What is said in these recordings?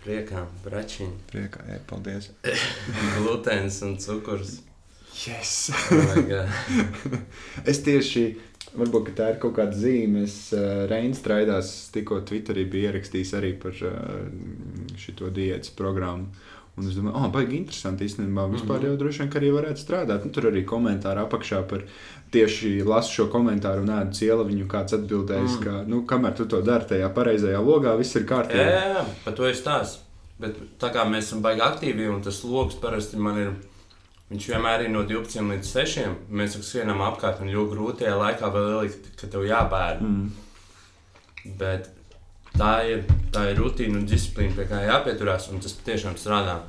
Priekā, bračiņ. Priekā, jā, paldies. Glutēns un cukurs. Yes! Oh es tieši, varbūt tā ir kaut kāda zīme. Es uh, Reinas traidās tikko Twitterī bija ierakstījis arī par uh, šo diētas programmu. Un es domāju, oh, baigi interesanti īstenībā. Vispār Mhm. jau droši vien, arī varētu strādāt. Nu, tur arī komentāri apakšā par tieši lasu šo komentāru un ēdu cielu. Viņu kāds atbildējis, Mm. ka, nu, kamēr tu to dari tajā pareizajā logā, viss ir Jā, kārtībā. jā, jā, par to ir stāsts. Bet tā kā mēs esam baigi aktīvi un tas lokus parasti man ir. Viņš vienmēr ir no 12 līdz 6. Mēs skrienam apkārt un ļoti grūti tajā laikā vēl ielikt, ka tev jābēr. Mm. Bet tā ir, tā ir rutīna un disciplīna, pie kā jāpieturās, un tas patiešām strādā.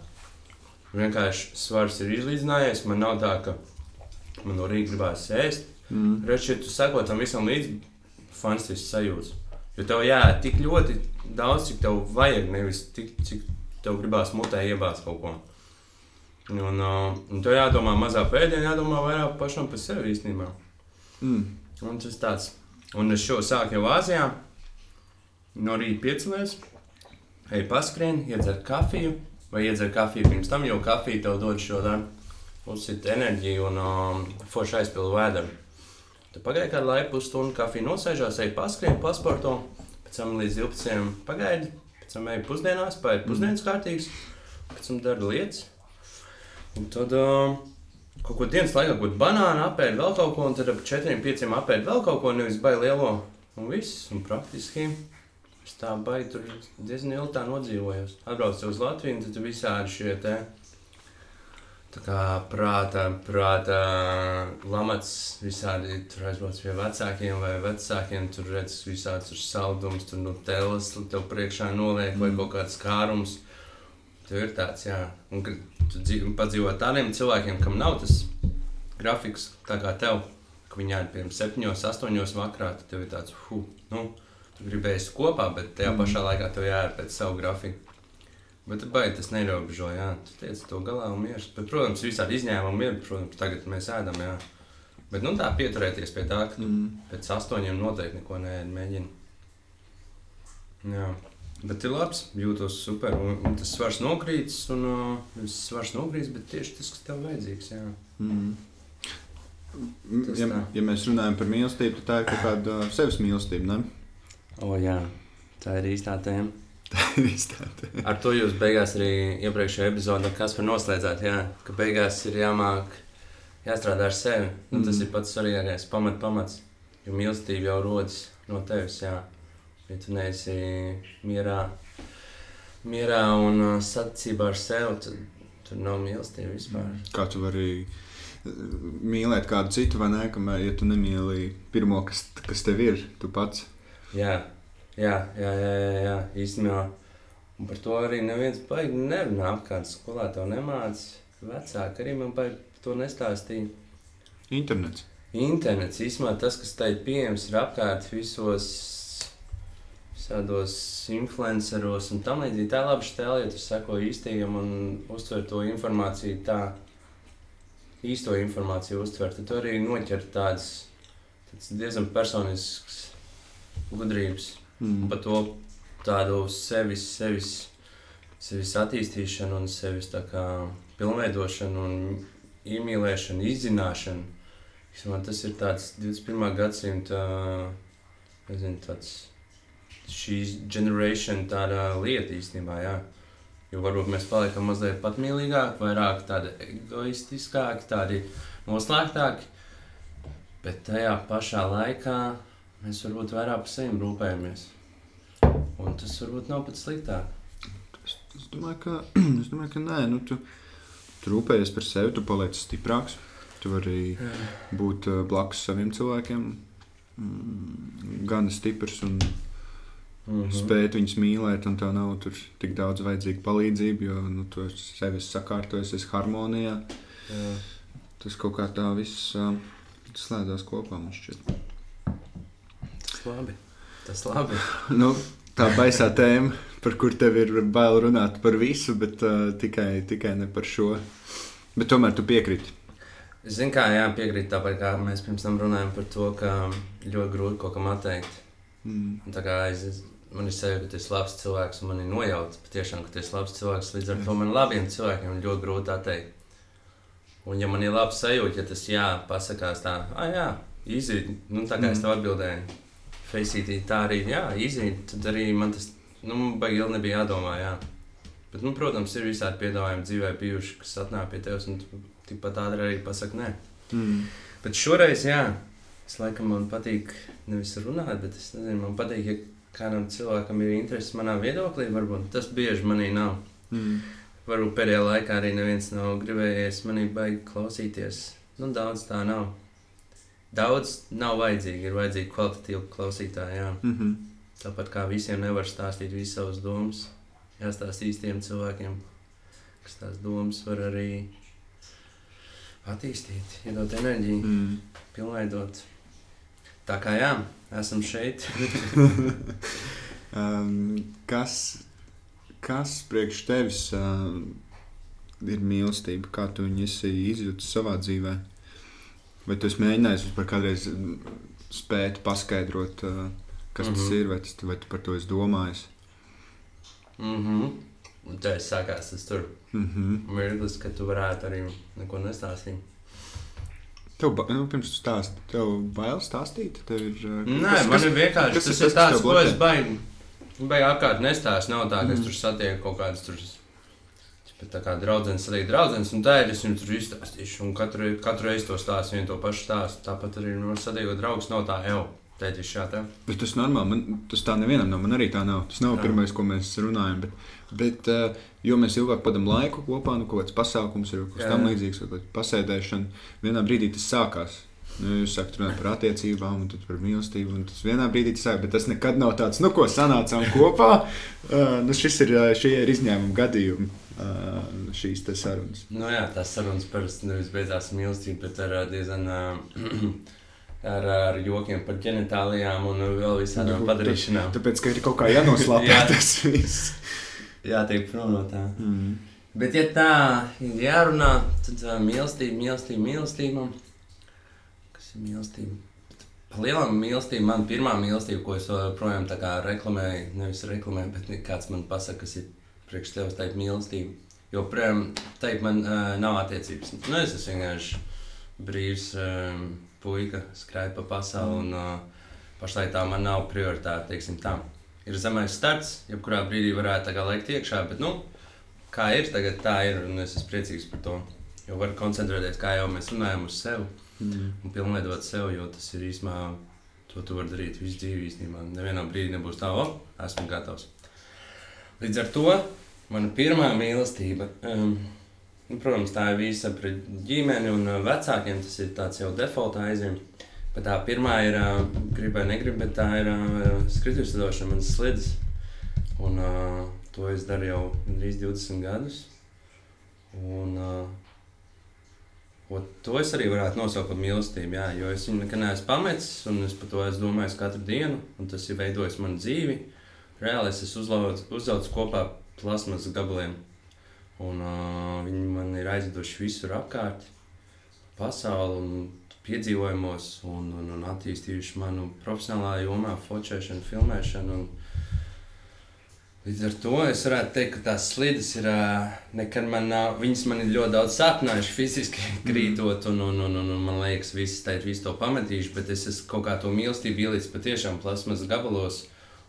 Vienkārši svars ir izlīdzinājies. Man nav tā, ka man no rīta gribās ēst. Mm. Reizē, ja tu seko tam visam līdzi, fantastisks sajūta. Jo tev jāēd tik ļoti daudz, cik tev vajag, nevis tik, cik tev gribās mutē iebāzt kaut ko. Un, uh, un tev jādomā mazā pēdienā, jādomā vairāk pašam par sevi īstenībā. Mm. Un tas tāds. Un es šo sāku jau Āzijā. No rīta piecēlies, ej paskrien, iedzer kafiju, vai iedzer kafiju pirms tam, jo kafija tev dod šo uzsit enerģiju un um, foršu aizpildu vēdru. Tad pagaidi kādu laiku, pusstundu kafiju nosēžās, ej paskrien, pasporto, pēc tam līdz 12. pagaidi, pēc tam ej pusdienās, paiet pusdienas kārtīgs, pēc tam dari lietas. Un tad um, kaut ko dienas laikā, kaut ko banānu apēd, vēl kaut ko, un tad ap 4-5 apēd vēl kaut ko, nevis baigi lielo. Un viss, un praktiski tā baigi tur diezgan ilgi tā nodzīvojos. Atbraucu uz Latviju, tad visādi šie te. Tā kā prātā, prātā lamats visādi tur aizbrauc pie vecākiem vai vecākiem. Tur redz visādi tur saldumus, tur no telas, tev priekšā noliek vai kaut kāds kārums. Tur ir tāds, jā. Un kad tu dzīvo, padzīvo tādiem cilvēkiem, kam nav tas grafiks, tā kā tev, ka viņi ēd pirms septiņos, astoņos vakarā, tad tev ir tāds, hu, nu, tu gribēji kopā, bet tajā pašā laikā tev jāēd pēc savu grafiku. Bet baigi tas neierobežo, jā, tu tiec to galā un mieras. Bet, protams, visādi izņēmumi ir, protams, tagad mēs ēdam, jā. Bet, nu, tā pieturēties pie tā, ka Mm. pēc astoņiem noteikti neko neēd, mēģini. Jā. Bet ir labs, jūtos super. Un, un tas svars nokrītas, un uh, svars nokrītas, bet tieši tas, kas tev vajadzīgs. Jā. Mm. Tas Ja, tā. ja mēs runājam par mīlestību, tad tā ir kaut kāda uh, sevis mīlestība. Ne? O, jā, tā ir īstā tēma. Ar to jūs beigās arī iepriekšējā epizodē, kas par noslēdzāt, jā, ka beigās ir jāmāk, jāstrādā ar sevi. Nu, tas Mhm. ir pats svarīgākais, pamat, pamats. Jo mīlestība jau rodas no tevis, jā. Ja tu neesi mierā, mierā un uh, saticībā ar sevi, tad tur nav mīlestība vispār. Kā tu vari uh, mīlēt kādu citu, vai ne? Kamēr, ja tu nemīli pirmo, kas, kas tev ir, tu pats. Jā, jā, jā, jā, jā, jā. īstenībā. Un par to arī neviens baigi nerunā. Apkārt skolā to nemācīja. Vecāki arī man baigi to nestāstīja. Internets. Internets īstenībā tas, kas tai pieejams, ir apkārt visos tādos influenceros un tam līdzīgi. Tā ir laba stēle, ja tu seko īstajam un uztver to informāciju tā, īsto informāciju uztver. Tad tu arī noķer tādas, tādas diezgan personiskas gudrības. Mm. Par to tādu sevis, sevis, sevis attīstīšanu un sevis kā pilnveidošanu un iemīlēšanu, izzināšanu. Īstenībā Tas ir tāds 21. gadsimta nezinu, tāds, šīs generācijas tāda lieta īstenībā. Jā. Jo varbūt mēs paliekam mazliet patmīlīgāki, vairāk tādi egoistiskāki, tādi noslēgtāki. Bet tajā pašā laikā mēs varbūt vairāk par sevi rūpējamies. Un tas varbūt nav pat sliktāk. Es, es, domāju, ka, es domāju, ka nē, nu, tu, tu rūpējies par sevi, tu paliec stiprāks. Tu vari būt uh, blakus saviem cilvēkiem, mm, gan stiprs un Mm -hmm. spēt viņus mīlēt, un tev nav tik daudz vajadzīga palīdzība, jo nu, tu sevi sakārtojies, esi harmonijā. Jā. Tas kaut kā tā viss uh, slēdzās kopā. man šķiet. Tas labi. Tas labi. nu, tā baisā tēma, par kur tev ir bail runāt par visu, bet uh, tikai, tikai ne par šo. Bet tomēr tu piekriti. Zinu, kā jā, piekrīt tāpat, kā mēs pirms tam runājām par to, ka ļoti grūti kaut kam atteikt. Mm. Tā kā aiz, man ir sajūta, ka tu esi labs cilvēks, un man ir nojauta patiešām, ka tu esi labs cilvēks. Līdz ar to man labiem cilvēkiem ļoti grūti tā teikt. Un, ja man ir labi sajūta, ja tas jā, pasakās tā, ah, jā, izīt, nu, tā kā mm. es tev atbildēju, Faceitī, tā arī, jā, izīt, tad arī man tas, nu, baigi ilgi nebija jādomā, jā. Bet, nu, protams, ir visādi piedāvājumi dzīvē bijuši, kas atnāk pie tevis, un tikpat ātri arī pasaki nē. Mm. Bet šoreiz, jā, es laikam man patīk nevis runāt, bet es nezinu, man patīk, ja kādam cilvēkam ir interesi manā viedoklī, varbūt tas bieži manī nav. Mm. Varbūt pēdējā laikā arī neviens nav gribējies manī baigi klausīties. Nu, daudz tā nav. Daudz nav vajadzīgi, ir vajadzīgi kvalitatīvi klausītāji. Jā. Mm -hmm. Tāpat kā visiem nevar stāstīt visas savas domas, jāstāsta īstiem cilvēkiem, kas tās domas var arī attīstīt, iedot enerģiju, Mm. pilnveidot. Tā kā jā, esam šeit. Um, kas, kas priekš tevis uh, ir mīlestība? Kā tu viņu esi izjutis savā dzīvē? Vai tu esi mēģinājis vispār kādreiz mm, spēt paskaidrot, uh, kas mm -hmm. tas Mhm. ir, vai, tas, vai tu par to esi domājis? Mm -hmm. Un tā es sākās tas tur Mm -hmm. mirklis, ka tu varētu arī neko nestāstīt. Tev, nu, pirms tu stāsti, tev bail stāstīt? Tev ir, uh, Nē, man ir vienkārši kas tas, tas tas, ir kas tāds, ko es baigi. Baigi apkārt nestāstu. Nav tā, ka es Mm. tur satieku kaut kādas. Bet tā kā draugs arī draugs, un tā ir. Es viņu tur izstāstīšu, un katru, katru reizi to stāstu, vienu to pašu stāstu. Tāpat arī man satiekot draugus, nav tā jau. Teicis šā tā. Bet tas normāli. Man, tas tā nevienam nav. Man arī tā nav. Tas nav Jā. pirmais, ko mēs runājam. Bet, bet uh, jo mēs ilgāk padam laiku kopā, nu, kaut kāds pasākums ir kaut kas tam līdzīgs, kaut kāda pasēdēšana, vienā brīdī tas sākās. Nu, jūs sākat runāt par attiecībām, un tad par mīlestību. un Tas vienā brīdī tas sākās, bet tas nekad nav tāds, nu, ko sanācām kopā. Uh, nu, šis ir, uh, šie ir izņēmumi gadījumi, šīs te sarunas. Nu jā, tās sarunas parasti nevis beidzās mīlestība, bet ar diezgan ā, ar, ar jokiem par ģenitālijām un vēl visādām Nu, padarīšanām. Tāpēc, ka ir kaut kā jānoslēpj Jā. tas viss. Jā, tiek prom no tā. Mm. Bet, ja tā ir jārunā, tad uh, mīlestība, mīlestība, mīlestība. Kas ir mīlestība? Pa lielam mīlestība, man pirmā mīlestība, ko es joprojām kā reklamēju, nevis reklamēju, bet kāds man pasaka, kas ir priekš tevis tā mīlestība. Jo, projām, teikt, man uh, nav attiecības. Nu, es esmu vienkārši brīvs um, puika, skrēju pa pasauli, un uh, pašlaik tā man nav prioritāte, teiksim tā. Ir zemais starts, jebkurā brīdī varētu lekt iekšā, bet, nu, kā ir tagad, tā ir, es esmu priecīgs par to. Jo var koncentrēties, kā jau mēs runājam, uz sevi Mm. un pilnveidot sevi, jo tas ir īstenībā, to tu vari darīt visu dzīvi īstenībā. Nevienā brīdī nebūs tā, o, esmu gatavs. Līdz ar to mana pirmā mīlestība, um, nu, protams, tā ir visa pret ģimeni un uh, vecākiem, tas ir tāds jau default aizjūta. Bet tā pirmā ir, uh, gribēju, negribu, bet tā ir uh, skrituves lidošana, manas slēdzes. Un uh, to es daru jau gandrīz 20 gadus. Un, uh, Un to es arī varētu nosaukt par mīlestību, jā, jo es viņu nekad neesmu pametis, un es par to esmu domājis katru dienu, un tas ir veidojis manu dzīvi. Reāli es esmu uzlauc- uzaugs kopā plasmas gabaliem, un uh, viņi man ir aizveduši visur apkārt, pasauli un piedzīvojumos, un, un, un attīstījuši manu profesionālā jomā, fotografēšanu, filmēšanu. Un, Līdz ar to es varētu teikt, ka tās slīdes ir nekad man nav. Viņas man ir ļoti daudz sāpinājušas, fiziski krītot, un, un, un, un, un man liekas, visas tā ir visu to pametījuši. Bet es esmu kaut kā to mīlestību ielicis patiešām plasmas gabalos,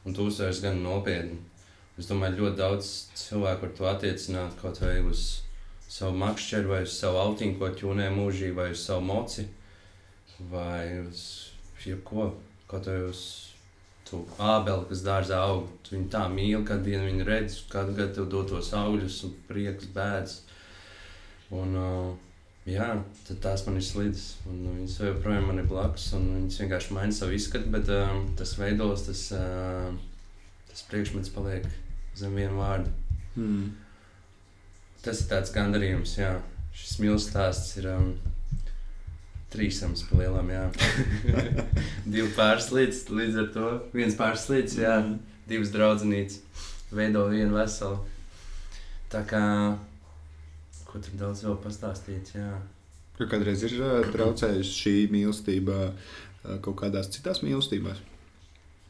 un to uzsvers gan nopietni. Es domāju, ļoti daudz cilvēku var to attiecināt kaut vai uz savu makšķeru, vai uz savu autiņu, ko ķūnē mūžī, vai uz savu moci, vai uz jebko, kaut vai uz to ābeli, kas dārzā aug. Tu viņu tā mīli, kad vienu viņu redz, kādu gadu tev dod tos augļus un prieks, bēdas. Un, uh, jā, tad tās man ir slīdes. Un viņas joprojām man ir blakus, un viņas vienkārši maina savu izskatu, bet uh, tas veidos, tas, uh, tas priekšmets paliek zem viena vārda. Mm. Tas ir tāds gandarījums, jā. Šis mīlestības stāsts ir um, trīsams pa lielam, jā. Divi pārslīdes līdz ar to. Viens pārslīdes, jā. Mhm. Divas draudzenītes veido vienu veselu. Tā kā, ko tur daudz vēl pastāstīt, jā. Kādreiz ir traucējusi šī mīlestība kaut kādās citās mīlestībās?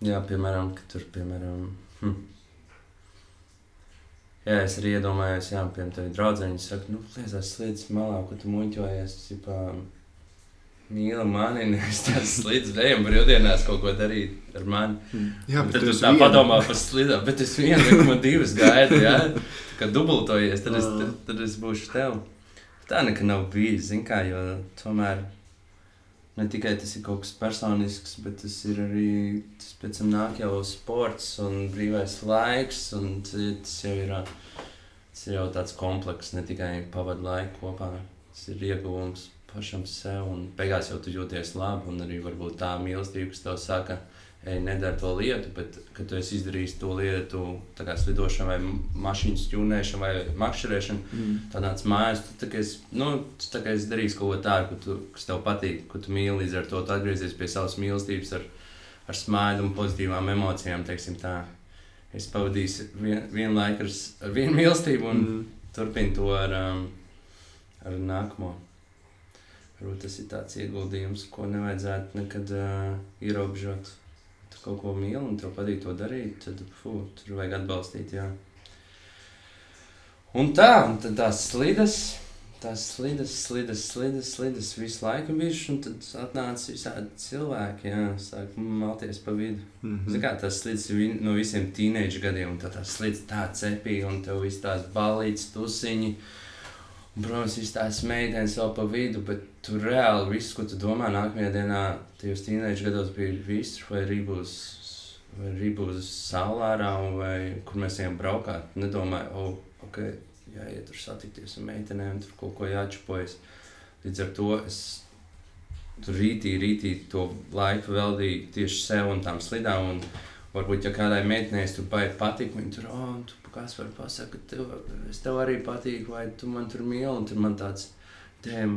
Jā, piemēram, ka tur, piemēram, Hm. Jā, es arī iedomājos, jā, piemēram, tevi draudzē, viņi saka, nu, liezās slīdus malā, ko tu muļķojies, tipā, mīli mani, nevis tās slīdus, ejam brīvdienās kaut ko darīt ar mani. Jā, Un bet tad tu tā viena. padomā par slīdām, bet es vienu, nekam divas gaidu, jā, Tā kā dubultojies, tad es, tad, tad es būšu tev. Tā nekad nav bijis, zin kā, jo tomēr ne tikai tas ir kaut kas personisks, bet tas ir arī, tas pēc tam nāk jau sports un brīvais laiks, un tas jau ir, tas ir jau tāds komplekss, ne tikai pavadu laiku kopā, tas ir ieguvums pašam sev, un beigās jau tu jūties labi, un arī varbūt tā mīlestība, kas tev saka, ej, nedara to lietu, bet, kad tu esi izdarījis to lietu, tā kā slidošana vai mašīnas ķūnēšana vai makšķerēšana, Mm. Tad nāc mājās, tu tā kā esi, nu, tu tā kā esi darījis kaut ko tādu, tu, kas tev patīk, ko tu mīli. Līdz ar to tu atgriezies pie savas mīlestības ar, ar smaidu un pozitīvām emocijām. teiksim Tā. Es pavadīju vien, vienu laiku ar, ar vienu mīlestību un. Mm. turpinu to ar, um, ar nākamo. Varbūt tas ir tāds ieguldījums, ko nevajadzētu nekad uh, ierobežot. Kaut ko mīli un tev patīk to darīt, tad fū, tur vajag atbalstīt. Jā. Un tā, un tad tās slidas, tās slidas, slidas, slidas, slidas visu laiku bijušas, un tad atnāca visādi cilvēki, jā, sāk malties pa vidu. Mhm. Zini, kā tas slīdus ir no visiem tīneģa gadiem, un tā tas slīdus tā cepīja, un tev viss tās balītas, tusiņi. Un, protams, visas tās meitenes vēl pa vidu, bet tu reāli viss, ko tu domā nākamajā dienā, tajos tīneģa gados bija viss, vai arī būs, vai arī būs saulārā, vai kur mēs ejam braukāt. Nedomāju, oh, ok, jāiet tur satikties ar meitenēm, tur kaut ko jāčupojas. Līdz ar to es tur rītī, rītī to laiku veltīju tieši sev un tām slidām. Un varbūt, ja kādai meitenei tur baigi patīk, viņa tur, oh, tu kas var pasakāt, ka tev, es tev arī patīk, vai tu man tur mīli, un tur man tāds. Tēm,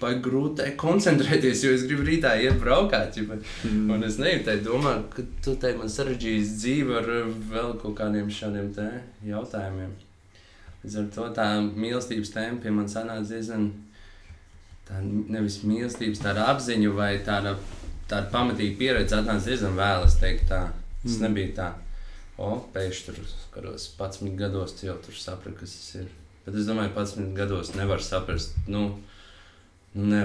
vai grūti koncentrēties, jo es gribu rītā iet braukāt. Ja, Mm. un es neju tai domāt, ka tu tai man sarežģījis dzīvi ar uh, vēl kaut kādiem šādiem te jautājumiem. Līdz ar to tā mīlestības tēma pie manis sanāca diezgan tā nevis mīlestības, tāda apziņa vai tāda, tāda pamatīga pieredze atnāca diezgan vēl. Es teiktu, tā. Tas mm. nebija tā. O, pēkšņi tur, kādos 11 gados, tu jau tur saprati, kas tas ir. Bet es domāju, 11 gados nevar saprast. Nu, ne,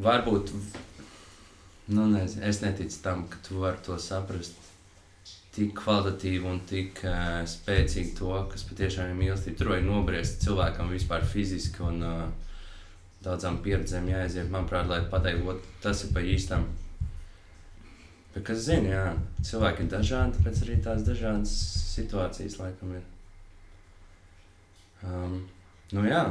varbūt, nu, nezinu, es neticu tam, ka tu vari to saprast. Tik kvalitatīvi un tik uh, spēcīgi to, kas patiešām ir mīlestība. Tur vajag nobriest cilvēkam vispār fiziski un uh, daudzām pieredzēm jāaiziet. Manuprāt, lai pateiktu, "Vot tas ir pa īstam. Bet, kas zina, jā, cilvēki ir dažādi, tāpēc arī tās dažādas situācijas laikam ir. Um, nu jā,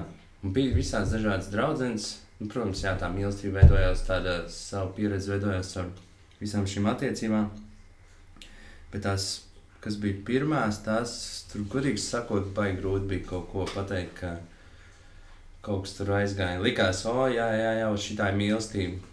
un bija visādas dažādas draudzenes. Nu, protams, jā, tā mīlestība veidojās, tāda savu pieredzi veidojās ar visām šīm attiecībām. Bet tās, kas bija pirmās, tās, tur, godīgi sakot, baigi grūti bija kaut ko pateikt, ka kaut kas tur aizgāja. Likās, o, jā, jā, jā, šī tā ir mīlestība.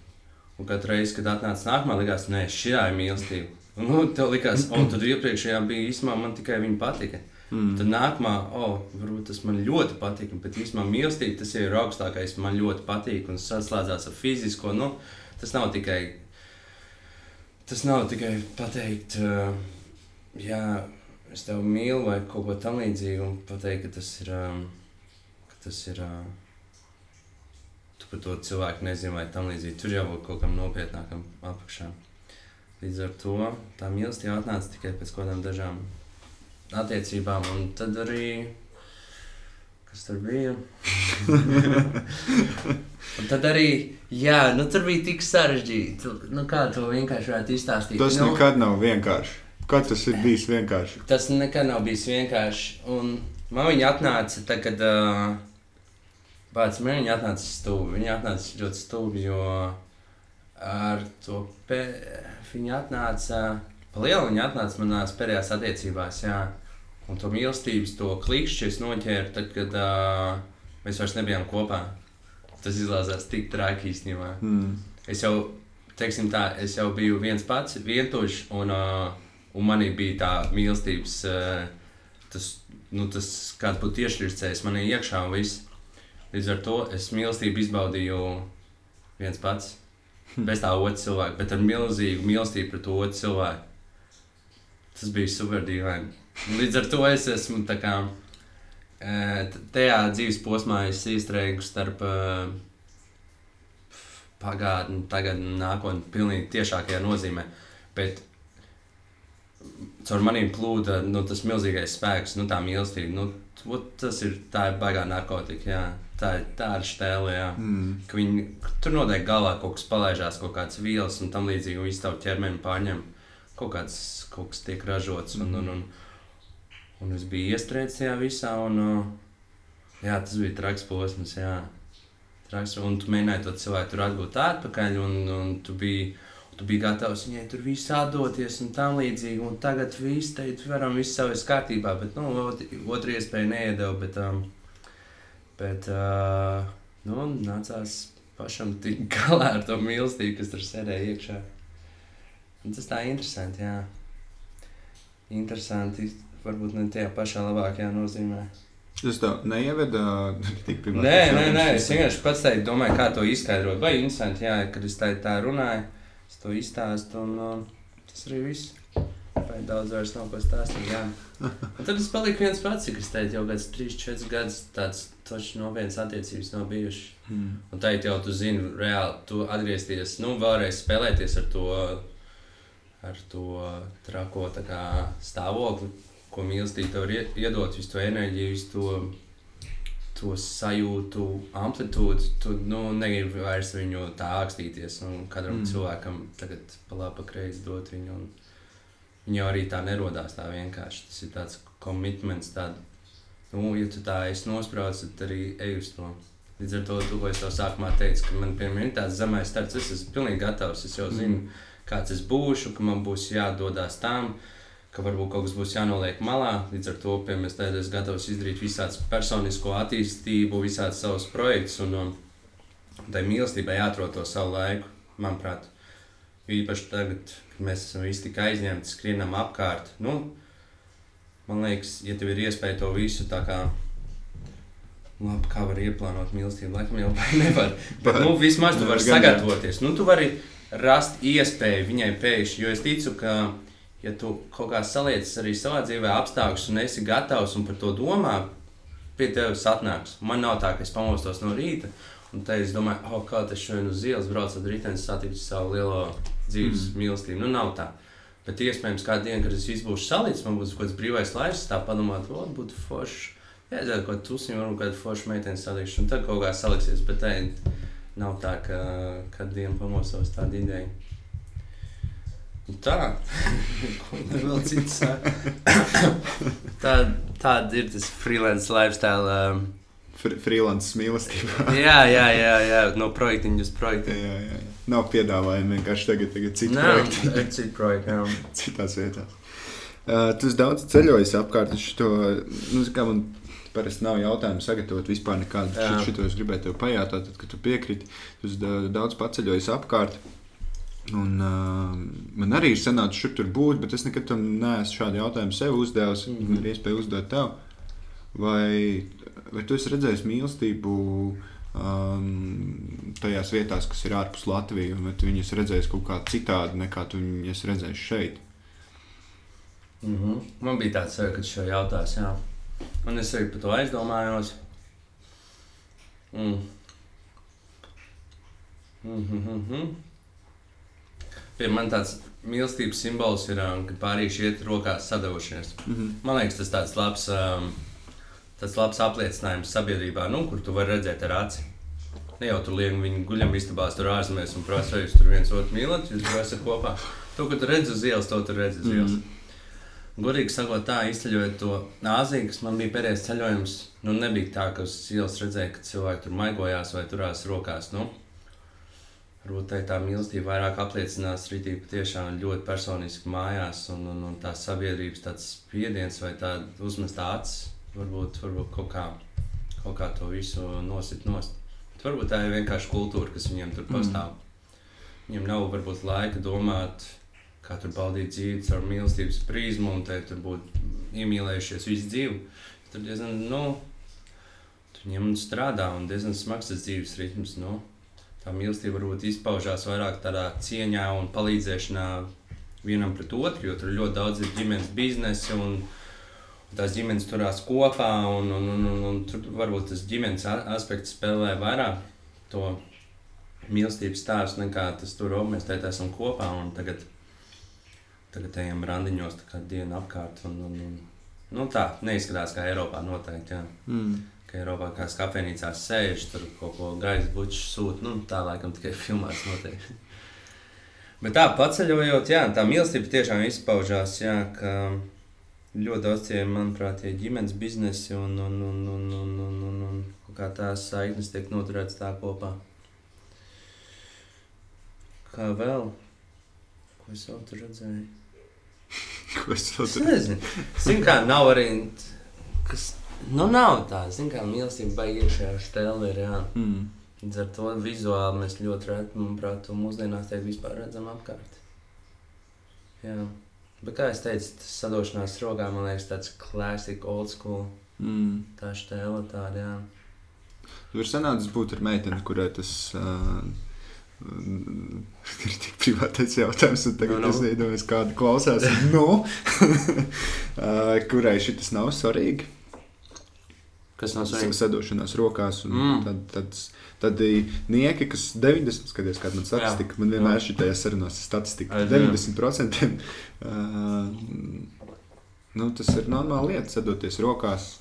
Un katru reizi, kad atnāca nākamā, likās, nē, šī ir mīlestība. Un, nu, tev likās, o, tad iepriekšējā bija īstenībā man tikai viņa patika. Mm. Tad nākamā, o, varbūt tas man ļoti patīk, bet īstenībā mīlestība tas jau ir augstākais, man ļoti patīk un saslēdzās ar fizisko. Nu, tas nav tikai, tas nav tikai pateikt, uh, jā, es tevi mīlu vai kaut ko tamlīdzīgu, un pateikt, ka tas ir, um, ka tas ir, uh, tu par to cilvēku nezini vai tamlīdzīgi. Tur jau būtu kaut kam nopietnākam apakšā. Līdz ar to tā mīlestība atnāca tikai pēc kaut kādām dažām attiecībām, un tad arī. Kas tur bija? un tad arī, jā, nu tur bija tik sarežģīti. Nu, kā to vienkārši varētu izstāstīt? Tas nu, nekad nav vienkārši. Kad tas ir bijis vienkārši? Tas nekad nav bijis vienkārši. Un man viņa atnāca, tad, kad uh, pats man viņa atnāca stūbi. Viņa atnāca ļoti stūbi, jo ar to pē... viņa atnāca, pa lielu viņa atnāca manās pēdējās attiecībās, jā. Un to mīlestības, to klikšķi es noķēru, tad, kad uh, mēs vairs nebijām kopā. Tas izlāzās tik traki īstenībā. Mm. Es jau, teiksim tā, es jau biju viens pats, vientuļš, un, uh, un manī bija tā mīlestības, uh, tas, nu, tas kāds būtu iešķirts manī iekšā un viss. Līdz ar to es mīlestību izbaudīju viens pats, bez tā otra cilvēka, bet ar milzīgu mīlestību pret otru cilvēku. tas bija super dīvaini. Līdz ar to es esmu tā kā t- tajā dzīves posmā es iestrēgu starp eh, pagātni, tagad un nākotni, pilnīgi tiešākajā nozīmē. Bet caur maniem plūda nu, tas milzīgais spēks, nu, tā mīlestība. Nu, ot, tas ir tā ir baigā narkotika. Jā. Tā ir tāda stēle, jā. Mm. ka viņi tur noteikti galvā kaut kas palaižās, kaut kādas vielas un tam līdzīgi, un visu tavu ķermeni pārņem. Kaut kāds kaut kas tiek ražots, un, un, un, un es biju iestrēdzis tajā visā, un uh, jā, tas bija traks posms, jā. Traks, un tu mēģināji to cilvēku tur atgūt atpakaļ, un, un tu biji, tu biji gatavs viņai tur visu atdoties un tam līdzīgi, un tagad viss teikt, varam, viss savu ir kārtībā, bet, nu, ot- otru iespēju neiedeva, bet, um, bet, uh, nu, nācās pašam tikt galā ar to mīlestību, kas tur sēdēja iekšā. Un tas tā interesanti, jā. Interesanti, varbūt ne tajā pašā labākajā nozīmē. Tas tā neieveda tik privāti. Nē, nē, nē, es vienkārši pats teicu, domāju, kā to izskaidrot. Vai interesanti, jā, kad es tā, tā runāju, es to izstāstu, un uh, tas arī viss. Vai daudz vairs nav ko stāstīt, tad es paliku viens pats, cik es teicu, jau kāds 3, 4 gadus tāds toši nopietnas attiecības nav bijušas. Mm. Un tā jau tu zini, reāli tu atgriezties, nu, vēlreiz spēlēties ar to, ar to trako kā stāvokli, ko mīlestība tev var ie- iedot, visu to enerģiju, visu to, to sajūtu, amplitūdu. Tu nu, negribi vairs viņu tā ākstīties. Un katram Mm. cilvēkam tagad pa labi, pa kreisi dot viņu. Un viņa arī tā nerodās tā vienkārši. Tas ir tāds komitments, tāda, nu, ja tu tā esi nosprauts, tad arī ej uz to. Līdz ar to, to, ko es tev sākumā teicu, ka man ir tāds zemais starts, es esmu pilnīgi gatavs. Es jau zinu, Mm. kāds es būšu, ka man būs jādodas tam, ka varbūt kaut kas būs jānoliek malā. Līdz ar to, piemēram, es esmu gatavs izdarīt visādas personisko attīstību, visādas savus projektus, un um, tai mīlestībai jāatrod to savu laiku, manuprāt. Īpaši tagad, kad mēs esam visi tik aizņemti, skrienam apkārt. Nu, man liekas, ja tev ir iespēja to visu tā kā Labi, kā var ieplānot mīlestību? Laikam jau nevar. Bet, nu, vismaz tu vari sagatavoties. Nu, tu vari rast iespēju viņai pēkšņi. Jo es ticu, ka, ja tu kaut kā saliecis arī savā dzīvē apstākļus un esi gatavs un par to domā, pie tevis atnāks. Man nav tā, ka es pamostos no rīta. Un te es domāju, oh, kā tas šodien uz ielas braucu ar rītdienu, satiku savu lielo dzīves mm. mīlestību. Nu, nav tā. Bet iespējams, kādā dienā, kad es visu būšu salicis, man būs kaut kāds brīvais laiks, tā padomāt, o, būtu forši. Jā, tā kā tusiņš, varbūt kāda forša meitene salikšu, un tad kaut kā saliksies. Bet tā nav tā, ka kad dienu pamostos tāda ideja. Un Tā, te vēl cits tā, tāda ir tas freelance lifestyle. Um, Fr freelance mīlestība. jā, jā, jā, jā, no projektiņa uz jā, projektu. jā, jā. Nav piedāvājumi vienkārši tagad, tagad citu projektu ir citi projekti. jā. citās vietās. Uh, tu daudz ceļojis apkārt uz šo. Nu, kā man parasti nav jautājumu sagatavot vispār nekādu. Jā. Šito es gribēju tev pajautāt, tad, kad tu piekriti. Tu daudz paceļojis apkārt. Un, uh, man arī ir sanācis šur tur būt, bet es nekad tam neesmu šādu jautājumu sev uzdevis. Mm. -hmm. Ir iespēja uzdot tev. Vai, vai tu esi redzējis mīlestību um, tajās vietās, kas ir ārpus Latvijas, vai tu viņus redzējis kaut kā citādi nekā tu viņus redzēji šeit? Mm -hmm. Man bija tāds sajūta, ka jautās, jā. Un es arī par to aizdomājos. Mm. Mm -hmm. Pie man tāds mīlestības simbols ir, um, ka pārīši iet rokās sadavušies. Mm -hmm. Man liekas, tas tāds labs, um, tāds labs apliecinājums sabiedrībā, nu, kur tu vari redzēt ar aci. Ne jau tur liekam, viņi guļam istabās, tur ārzemēs un prasa, vai jūs tur viens otru mīlat, jūs jau esat kopā. To, ko tu redzi uz ielas, to tu redzi uz ielas. Mhm. Godīgi sakot, tā izceļojot to Āziju, kas man bija pēdējais ceļojums, nu nebija tā, ka uz ielas redzēja, ka cilvēki tur maigojās vai turās rokās. Nu, varbūt tā, mīlestība vairāk apliecinās rītīgi patiešām ļoti personiski mājās, un, un, un tā sabiedrības tāds spiediens vai tā uzmestā acis varbūt, varbūt kaut, kā, kaut kā to visu nosit nost. Bet varbūt tā ir vienkārši kultūra, kas viņiem tur pastāv. Mm. Viņiem nav varbūt laika domāt, kā tur baudīt dzīvi ar mīlestības prizmu, un te tur būt iemīlējušies visu dzīvi. Tur diezgan, nu, tur viņiem strādā un diezgan smags tas dzīves ritms. Nu. Tā mīlestība varbūt izpaužās vairāk tādā cieņā un palīdzēšanā vienam pret otru, jo tur ļoti daudz ir ģimenes biznesa un tās ģimenes turās kopā. Un, un, un, un, un tur varbūt tas ģimenes aspekts spēlē vairāk to mīlestības stāstu nekā tas tur "O, mēs te esam kopā. un Tagad, tagad ejam randiņos tā kā dienu apkārt. Un, un, un, nu, tā neizskatās kā Eiropā noteikti. Jā. Mm. Ka Eiropā kā kafejnīcās sēž, tur kaut ko gaisa buču sūta. Nu, tā laikam tikai filmās notiek. Bet tā paceļojot, jā, tā mīlestība tiešām izpaužās. Jā, ka ļoti daudz tie, manuprāt, tie ģimenes biznesi un, un, un, un, un, un, un, un kaut kā tās saiknes tiek noturētas tā kopā. Kā vēl? Ko es vēl tur redzēju? Ko es vēl tur nezinu. Zinu, kā nav arī. Kas, nu, nav tā. Zinu, kā mīlestība baigta iekšējā stēlē. Ir. Mm. Līdz ar to vizuāli mēs ļoti reti, manuprāt, to mūsdienās tiek vispār redzam apkārt. Jā. Bet, kā jau teicu, tas sadošanās rokā, man liekas, tāds klasisks, old school. Mm. Tā stēla tāda, jā. Tur sanācis būt ar meiteni, kurai tas uh, ir tik privātais jautājums, un tagad Nu, nu. es iedomājos, kāda klausās. no, uh, kurai šis nav svarīgi. Kas nav Sa- svarīgi? Sadošanās rokās. Mm. Tad, tad, tad nieki, kas 90, skaties, kāda man statistika, man vienmēr Jā. šī sarunās ir statistika. Ai, zinu. 90% uh, nu, tas ir normāla lieta, sadoties rokās,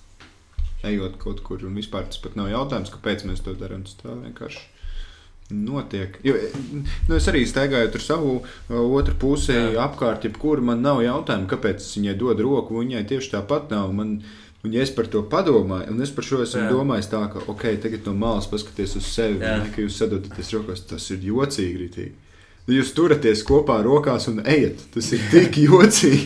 ejot kaut kur. Un vispār tas pat nav jautājums, kāpēc mēs to darām. Tas tā vienkārši notiek. Jo, nu, es arī staigāju ar savu uh, otru pusi Jā. apkārt, jebkur man nav jautājumu, kāpēc viņai dodu roku. Viņai tieši tāpat nav. Man, Un, ja es par to padomāju, un es par šo esmu Jā. domājis, tā, ka, ok, tagad no malas paskaties uz sevi, ne, ka jūs sadodaties rokās, tas ir jocīgi. Ritīgi. Jūs turaties kopā rokās un ejat. Tas ir tik jocīgi.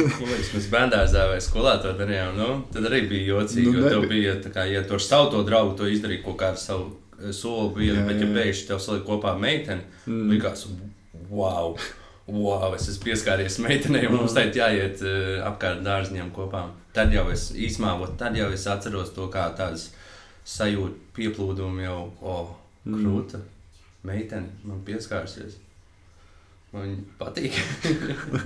Nu, Mēs bērnā vai skolā to darījām. Nu, tad arī bija jocīgi. Nu, Nu, tev bija, tā kā, ja tu ar savu to draugu to izdarīji kaut kādu savu eh, soli, bija, Jā, bet ja pēkšņi tev salika kopā ar meiteni, Mm. mm. likās, wow! Wow, es esmu pieskāries meitenei, un mums tagad jāiet uh, apkārt dārziņiem kopā. Tad jau es īsumā, tad jau es atceros to kā tādas sajūtu, pieplūdumu jau, oh, Mm. krūta. Meitene man pieskārsies. Man viņa patīk.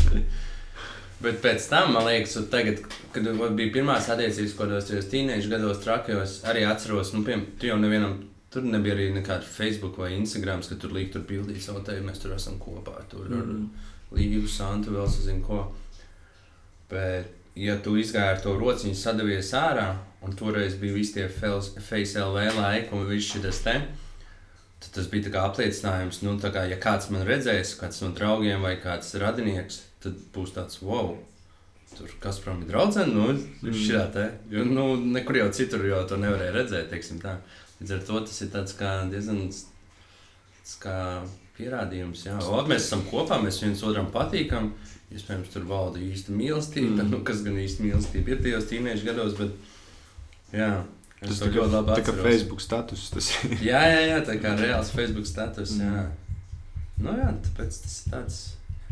Bet pēc tam, man liekas, tagad, kad bija pirmās attiecības, ko tos tajos tīniešu gados trakajos, arī atceros, nu, piemēram, tu jau nevienam, tur nebija arī nekāda Facebook vai Instagram, ka tur līdzi tur pildīt savu tevi, mēs tur esam kopā, tur Mm. Līgu, Santu, vēl sazinu ko. Bet, ja tu izgāji ar to rociņu, sadavies ārā, un toreiz bija visi tie FaceLV laiki un viss šis te, tad tas bija kā apliecinājums, nu, kā, ja kāds man redzēs, kāds no draugiem vai kāds radinieks, tad būs tāds wow. Tur kas prom ir draudzene, nu, Mm. šī tā. Jo, nu, nekur jau citur jau to nevarēja redzēt, teiksim tā. Līdz ar to tas ir tāds kā diezgan tāds kā pierādījums, jā. O, mēs esam kopā, mēs viens otram patīkam. Iespējams, tur valda īsta mīlestība. Mm. Mm. Nu, kas gan īsti mīlestība ir tajos tīniešu gados, bet jā. Tas kā, ļoti labi tā kā. Facebook status. Tas ir. Jā, jā, jā, tā kā reāls Facebook status. Mm. Jā. Nu, jā, tāpēc tas ir tāds.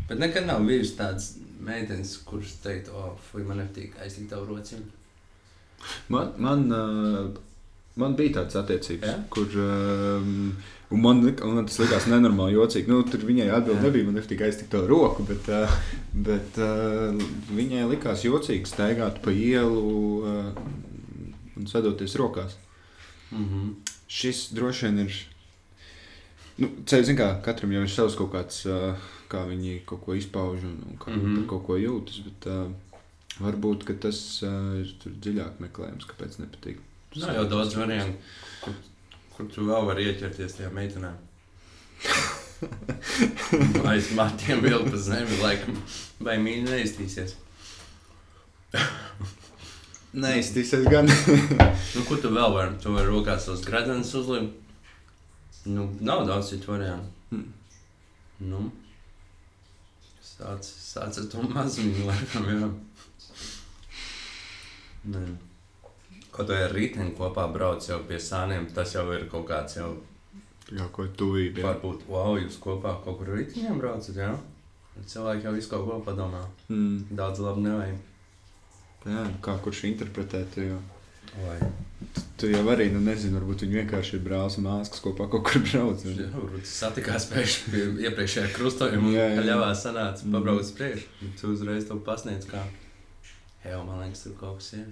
Bet nekad nav bijis tāds meitenes, kuras teikt, o, oh, fuj, man nepatīk aiztikt tavu rociņu. Man, man, uh, man bija tāds attiecības, Jā? kur. Um, un man, lik- un man tas likās nenormāli jocīgi. Nu, tur viņai atbild nebija, man nepatīk aiztikt to roku, bet, uh, bet uh, viņai likās jocīgi staigāt pa ielu uh, un sadoties rokās. Mm -hmm. Šis droši vien ir. Nu, ceļš, kā, katram jau ir savs kaut kāds, kā viņi kaut ko izpauž un, un kā mm. -hmm. par kaut ko jūtas. Bet, uh, varbūt ka tas uh, ir dziļāk meklējums, kāpēc nepatīk. Nav jau daudz variantu, kur, kur tu vēl vari ieķerties tajā meitenē. Aiz matiem vēl pa zemi, laikam, vai mīļi neiztīsies. Neiztīsies gan. Nu, ko tu vēl vari? Tu vari rokās tos gradenus uzlikt. Nu, nav daudz citu variantu. Mm. Nu, sāc, sāc ar to mazumiņu, laikam, jā. Nē. Kaut vai ar rīteni kopā brauc jau pie sāniem, tas jau ir kaut kāds jau, Jā, ko tuvība. jā. varbūt, wow, jūs kopā kaut kur rīteņiem braucat, jā? Cilvēki jau visu kaut ko padomā. Mm. Daudz labi nevajag. Jā, kā kurš interpretē to jau. Vai. Tu jau arī, nu, nezini, varbūt viņi vienkārši ir brālis un māsas kopā kaut kur brauc. Jā, varbūt satikās pēkšņi pie iepriekšējā krustojuma Jā, jā. ļāvā sanāca Mm. pabrauc uz priekšu. Tu uzreiz to pasniedz kā, hei, man liekas, tur kaut kas ir.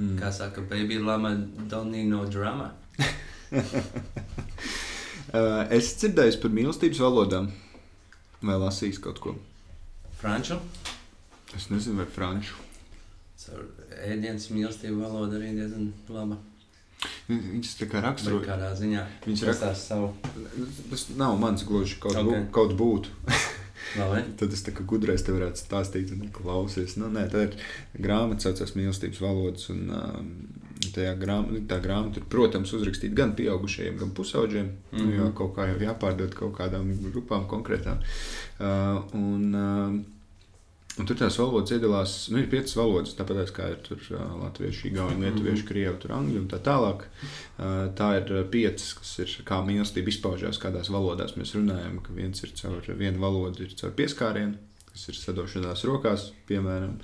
Mm. Kā saka, baby lama don't need no drama. Uh, es dzirdēju par mīlestības valodām. Vai lasījis kaut ko? Franču, Es nezinu, vai franču. caur ēdienas mīlestību valoda arī diezgan laba. Viņas tā kā raksturo. kādā ziņā. Viņš Viņš rakstās savu. Tas nav mans gluži kaut, okay. Ok. bū, kaut būtu. Tad es tā kā gudrais te varētu stāstīt, un klausies. Nu, nē, tā ir grāmata, saucās mīlestības valodas. Un, um, tajā grām, tā grāmata ir, protams, uzrakstīta gan pieaugušajiem, gan pusauģiem. Mm -hmm. Jo kaut kā jau jāpārdod kaut kādām grupām konkrētām. Uh, un, uh, Un tur tās valodas iedalās, nu, ir piecas valodas, tāpat kā ir tur uh, latviešu, igauni, lietuviešu, krievu, tur angļu un tā tālāk. Uh, tā ir piecas, kas ir kā mīlestība izpaužās, kādās valodās mēs runājam. Ka viens ir caur vienu valodu, ir caur pieskārienu, kas ir sadošanās rokās, piemēram.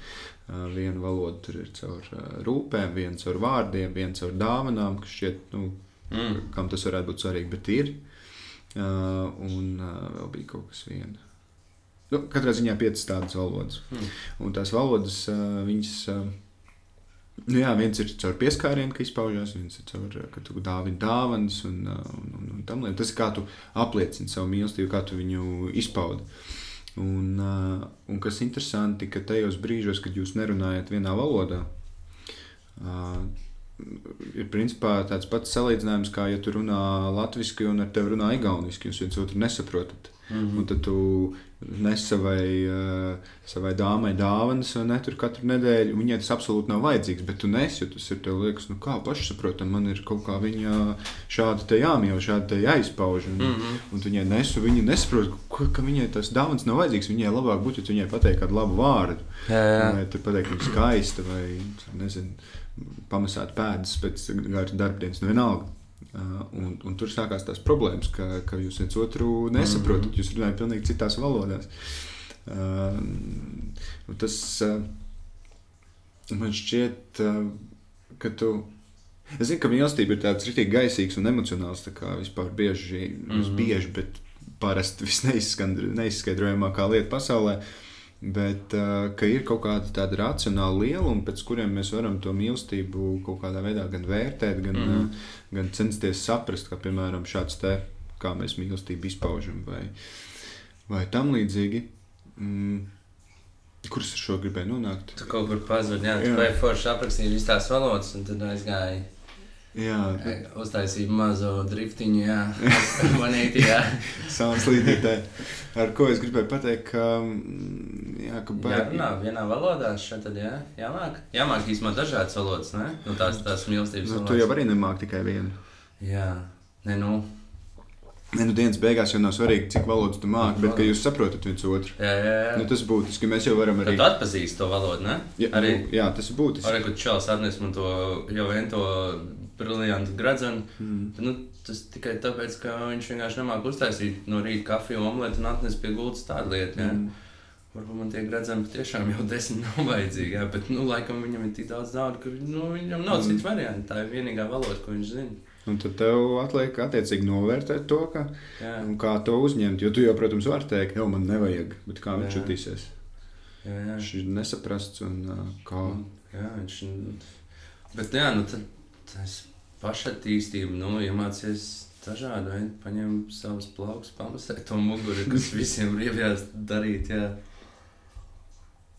Uh, viena valoda ir caur rūpēm, viena caur vārdiem, viena caur dāvanām, kas šķiet, nu, Mm. kam tas varētu būt svarīgi, bet ir. Un vēl bija kaut kas viens. Nu, katrā ziņā piecas tādas valodas. Mm. Un tās valodas, viņas, nu jā, viens ir caur pieskārienu, ka izpaužās, viens ir caur, ka tu dāvini dāvanas un, un, un, un tam līdzīgi. Tas ir kā tu apliecini savu mīlestību, kā tu viņu izpaudi. Un, un kas interesanti, ka tajos brīžos, kad jūs nerunājat vienā valodā, ir principā tāds pats salīdzinājums, kā ja tu runā latviešu un ar tevi runā igauniski. Jūs viens otru nesaprotat. Mm Un -hmm. tad tu nes savai, uh, savai dāmai dāvanas, vai ne tur katru nedēļu. Viņai tas absolūti nav vajadzīgs, bet tu nes, jo tas ir tev liekas, nu kā pašsaprotam, man ir kaut kā viņa šādi te jāmīl, šādi te jāizpauž. Un, Mm -hmm. Un viņai nesu, viņa nesaprot, ka, ka viņai tas dāvāns nav vajadzīgs. Viņai labāk būtu, ja viņai pateiktu kādu labu vārdu. Jā, jā. Vai tu pateiktu, ka skaista, vai nezinu, pamesāt pēdas pēc gara darbdienas. Nu, vienalga. Uh, un, un tur sākās tās problēmas, ka, ka jūs viens otru nesaprotat. Jūs runājat pilnīgi citās valodās. Uh, tas uh, man šķiet, uh, ka tu. Es zinu, ka mīlestība ir tāds rīktīgi gaisīgs un emocionāls. Tā kā vispār bieži, mm. -hmm. bieži bet parasti visneizskaidrojamākā lieta pasaulē. Bet uh, ka ir kaut kāda tāda racionāla lieluma, pēc kuriem mēs varam to mīlestību kaut kādā veidā gan vērtēt, gan, mm. -hmm. gan censties saprast, ka piemēram šāds te, kā mēs mīlestību izpaužam, vai, vai tam līdzīgi. Mm, Kurus ar šo gribēju nonākt? Tu kaut kur pazudi, jā, tu Jā. vai forši aprakstīji visas tās valodas, un tad aizgāji, Jā, e, uztaisīji mazo driftiņu, jā, manīti, jā. Sāns līdītāji. Ar ko es gribēju pateikt, ka, mm, jā, ka Jārunā vienā valodā, šeit tad, jā, jāmāk. Jāmāk īstenībā dažādas valodas, ne? Nu, tās, tās mīlestības Nu, valodas. tu jau arī nemāki tikai vienu. Jā, ne, nu, Ne, nu, dienas beigās jau nav svarīgi, cik valodas tu māki, bet ka jūs saprotat viens otru. jā, jā, jā. Nu, tas būtiski, mēs jau varam Tad arī. tu atpazīsti to valodu, ne? Jā, arī- nu, jā tas ir būtiski. Arī, kad čels atnes man to jau vien to briljantu gradzenu, Mm. nu, tas tikai tāpēc, ka viņš vienkārši nemāk uztaisīt no rīta kafiju omleti un atnes pie gultas tādu lietu, jā. Mm. Varbūt man tie gradzeni patiešām jau desmit nav vajadzīgi, jā, bet, nu, laikam viņam ir tik daudz naudas, ka nu, viņam nav Mm. cits variants. Tā ir vienīgā valoda, ko viņš zina. Un tad tev atliek attiecīgi novērtēt to, ka, kā to uzņemt. Jo tu jau, protams, vari teikt, jau man nevajag, bet kā viņš jutīsies? Viņš ir nesaprasts un kā. jā viņš. Bet, jā, nu, tad tas pašattīstība, nu, iemācies dažādi veidi, paņem savus plaukus, pamasēt to muguru, kas visiem riebjās darīt, jā.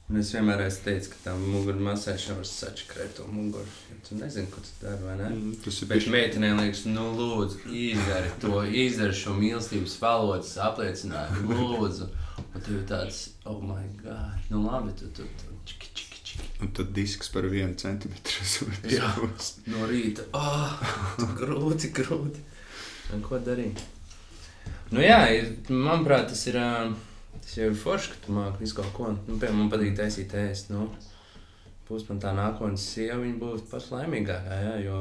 Un es vienmēr esmu teicis, ka tā mugura masēšana var sačakrēt to muguru. Ja tu nezini, ko tu dari, vai ne? Mm, Tas ir Bet bijis meitenēm liekas, nu, lūdzu, izdari to, izdari šo mīlestības valodas apliecinājumu, lūdzu. Un tu ir tāds, oh, my God, nu, labi, tu tur čiki, čiki, čiki. Un tad disks par vienu centimetru. Jā. No rīta, oh, grūti, grūti. Un ko darīt? Nu, jā, ir, manuprāt, tas ir. Tas ir forši, ka tu māki visu kaut ko. Nu, piemēram, man patīk taisīt ēst. Nu, būs man tā nākotnē sieva, viņa būs pats laimīgākā, jā, jo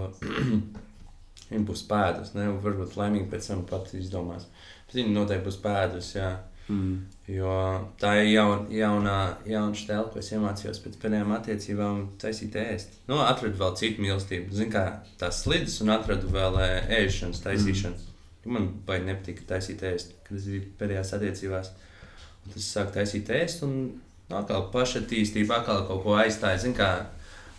viņa būs pēdus. Ne, varbūt laimīga pēc tam pat izdomās. Bet viņa noteikti būs pēdus, jā. Mm. Jo tā ir jaun, jaunā, jauna stēle, ko es iemācījos pēc pēdējām attiecībām, taisīt ēst. Nu, atradu vēl citu mīlestību. Zinu, kā tās slīdes, un atradu vēl ēšanas taisīšanu. Mm. Man baigi nepatika taisīt ēst, kad es biju pēdējās attiecībās. Un tas sāk taisīt ēst, un atkal pašattīstība, atkal kaut ko aizstāja. Zinu, kā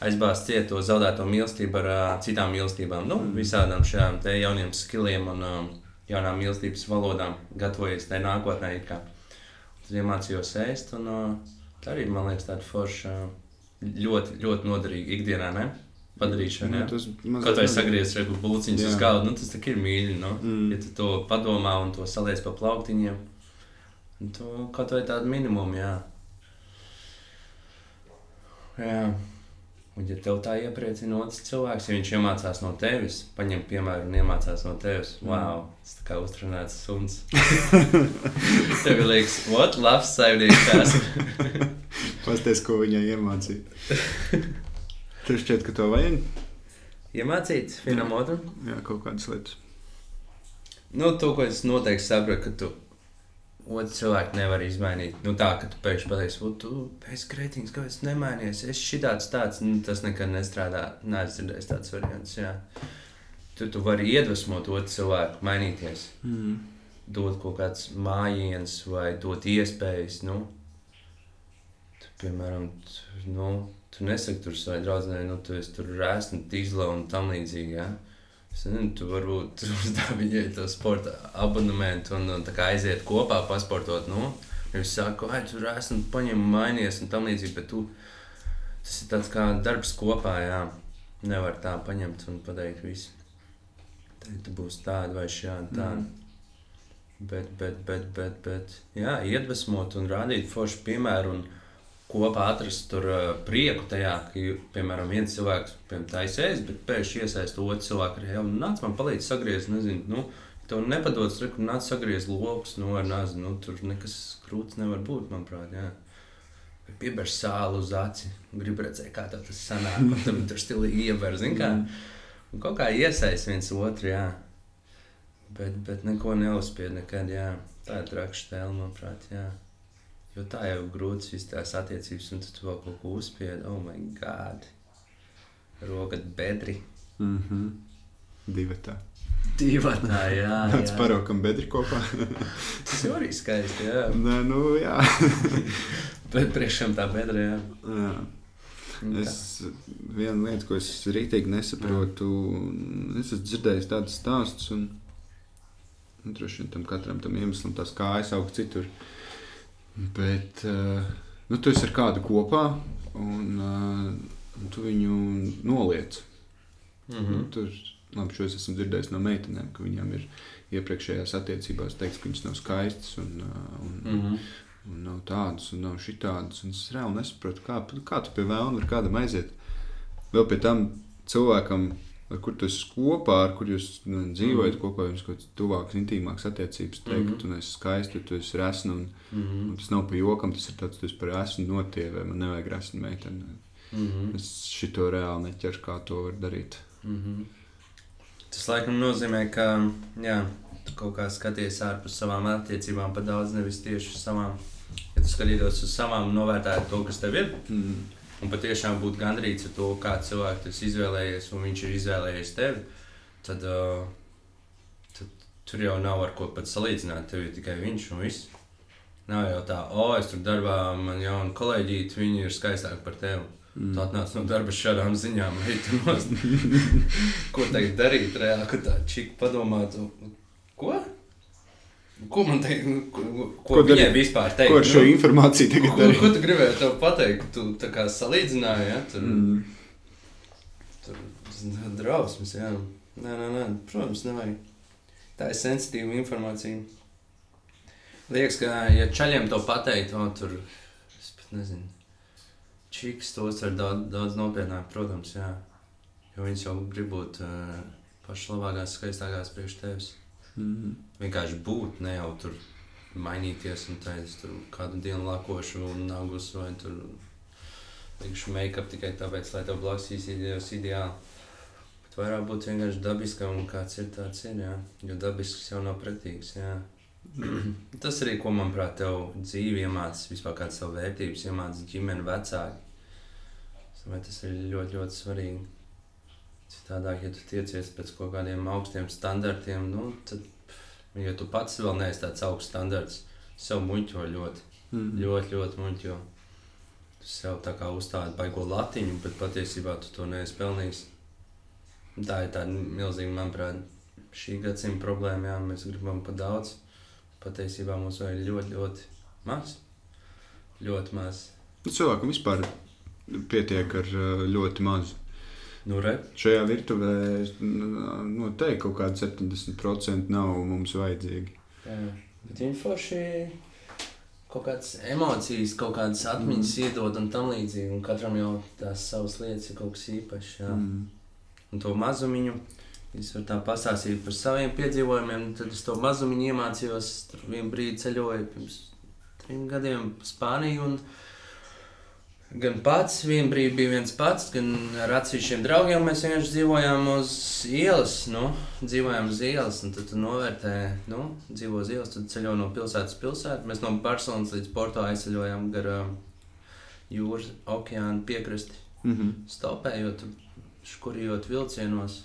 aizbāzt ciet to zaudēto mīlestību ar uh, citām mīlestībām, nu, visādām šādām jauniem skilliem un um, jaunām mīlestības valodām, gatavojies tai nākotnē. Tad iemācījos ēst, un uh, tā arī man liekas tāda forša, ļoti, ļoti noderīga ikdienā, ne? Padarīšana, Nu, Kaut mazliet vai sagriezties reku būciņus uz Jā. galda, nu, tas tā ir mīļi. Nu? Mm. Ja tu to padomā un to saliec pa plauktiņiem, to kaut vai tādu minimumu, jā. jā. Un, ja tev tā iepriecina otrs cilvēks, ja viņš iemācās no tevis, paņem piemēru un iemācās no tevis, Mm. wow, tas tā kā uztrunāts suns. Tev liekas, what, labs saimnieks. Pasties, ko viņai iemācīja. Tev šķiet, ka to vajag? Iemācīt vienam otram? Jā, kaut kādas lietas. Nu, to, ko es noteikti saprotu, ka tu otru cilvēku nevar izmainīt. Nu, tā, ka tu pēkšņi pateiksi, tu esi krētīgs, kāpēc nemainies. Es šitāds tāds, nu, tas nekad nestrādā. Nē, es dzirdēju tāds variants, jā. Tu, tu vari iedvesmot otru cilvēku mainīties, Mm. dot kaut kāds mājiens vai dot iespējas, nu. Tu, piemēram, tu, nu, tu nesaki tur savai draudzenei, nu, tu esi tur rēsni, tīzla un tam līdzīgi, jā. Es nezinu, tu varbūt uzdāvi viņai to sporta abonementu un, un aiziet kopā pasportot. Nu, Viņš saka, ka tur esmu paņēmis, mainījies un tam līdzīgi, bet tu, tas ir tāds kā darbs kopā. Jā. Nevar tā paņemt un pateikt, visu. Tad tu būsi tāda vai šāda. Tāda. Mhm. Bet, bet, bet, bet, bet, jā, iedvesmot un rādīt foršu piemēru un kopā atrast tur uh, prieku tajā, ka, piemēram, viens cilvēks taisēs, bet pēkšņi iesaist otru cilvēku arī. Un nāc man palīdz sagriezt, nezinu, nu, tev nepadodas, reku, nāc sagriezt lokus, nu, ar nazi, nu, tur nekas krūts nevar būt, manuprāt, jā. Vai Piebēr sāli uz aci, gribu redzēt, kā tev tas sanāk, un tam tur stilīgi ieber, zin kā. Un kaut kā iesaist viens otru, jā. Bet, bet neko neuzspied nekad, jā. Tā ir trakša tēla, manuprāt, jā. Jo tā jau ir grūti viss tās attiecības, un tu vēl kaut ko uzspied. Oh, my God! Rokat bedri. Mm -hmm. Divi tā. Divatā, jā. Tāds jā. parokam bedri kopā. Tas jau arī skaisti, jā. Nē, nu jā. Bet priekšām tā bedra, jā. jā. Es, viena lieta, ko es rītīgi nesaprotu, es esmu dzirdējis tādus stāstus, un nu, droši vien tam katram tam iemeslam tās kājas aug citur. Bet uh, nu, tu esi ar kādu kopā, un uh, tu viņu noliec. Mhm. Nu, tur, labi, šo es esmu dzirdējis no meitenēm, ka viņām ir iepriekšējās attiecībās teikts, ka viņas nav skaistas un, uh, un, Mhm. un nav tādas, un nav šitādas. Un es reāli nesaprotu, kā, kā tu pie vēlna vari kādam aiziet. Vēl pie tam cilvēkam, ar kur esi kopā, ar kur jūs nu, dzīvojat Mhm. kopā, jums kaut kādas tuvākas, intīmākas attiecības, teikt, Mhm. ka tu neesi skaisti, tu esi resna. Un, Mhm. un tas nav pa jokam, tas ir tāds, tu esi par esmu notievē, man nevajag resnu meiteni. Mhm. Es šito reāli neķeru, kā to var darīt. Mhm. Tas laikam nozīmē, ka jā, tu kaut kā skaties ārpus savām attiecībām, pa daudz nevis tieši uz savām. Ja tu skatītos uz savām, novērtētu to, kas tev ir, Mm. Un patiešām būtu gandrīz ar to, kādu cilvēku tu esi izvēlējies, un viņš ir izvēlējies tevi, tad, uh, tad tur jau nav ar ko pat salīdzināt. Tev ir tikai viņš un viss. Nav jau tā, o, es tur darbā, man jau kolēģi, viņi ir skaistāki par tevi. Mm. Tu atnāc no darba ar šādām ziņām, nost. ko tagad darīt? Reāli, ka tā čika padomātu, ko? Ko man teikt? nu, Ko, ko, Ko viņai vispār teikt? Ko ar šo Nu, informāciju tagad Ko, darīt? ko tu gribēji pateikt? Tu tā kā salīdzināji, ja? Tur, mm. Tur drausmas, jā. Nē, nē, nē, protams, nevajag. Tā ir sensitīva informācija. Liekas, ka, ja čaļiem to pateikt, to tur, es pat nezinu, čiks tos var daudz, daudz nopietnāk, protams, jā. Jo viņas jau grib būt uh, pašas labākās, skaistākās priekš tevis. Mm. Vienkārši būt, ne jau tur mainīties un tā es tur kādu dienu lakošu un nagus vai tur likšu make-up tikai tāpēc, lai tev blakus izsīdījos ideāli. Bet vairāk būt vienkārši dabiskam un kāds ir tāds ir, jā. Jo dabisks jau nav pretīgs, jā. Tas arī, ko manuprāt, tev dzīve iemācīs, vispār kādas savu vērtības iemācīs ģimene, vecāki. Es domāju, tas ir ļoti, ļoti svarīgi. Citādāk, ja tu tiecies pēc kaut kādiem augstiem standartiem, nu, tad, ja tu pats vēl neesi tāds augsts standarts, sev muļķo ļoti, Mm. ļoti, ļoti muļķo. Tu sev tā kā uzstādi baigo latiņu, bet patiesībā tu to neesi pelnījis. Tā ir tāda milzīga, manuprāt, šī gadsimta problēma. Jā, mēs gribam pa daudz. Patiesībā mums vajag ļoti, ļoti maz. Ļoti maz. Nu, cilvēkam vispār pietiek ar ļoti mazu. Nu, re, Šajā virtuvē noteikti kaut kāda 70% nav mums vajadzīgi. jā. Bet viņi forši kaut kādas emocijas, kaut kādas atmiņas mm. iedod un tam līdzīgi. Un katram jau tās savas lietas ir kaut kas īpašs. Jā. Mm. Un to mazumiņu, es varu tā pastāstīt par saviem piedzīvojumiem. Tad es to mazumiņu iemācījos. Tur vienā brīdī ceļoju pirms trim gadiem pa Spāniju. Un gan pats, vienā brīdī bija viens pats, gan ar atsevišķiem draugiem. Mēs vienkārši dzīvojām uz ielas. Nu, dzīvojām uz ielas, un tad tu novērtē, nu, dzīvo uz ielas, tad ceļo no pilsētas uz pilsētu. Mēs no Barcelonas līdz Porto aizceļojām garām jūras, okeāna piekrasti Mm -hmm. stopējot, škurjot vilcienos.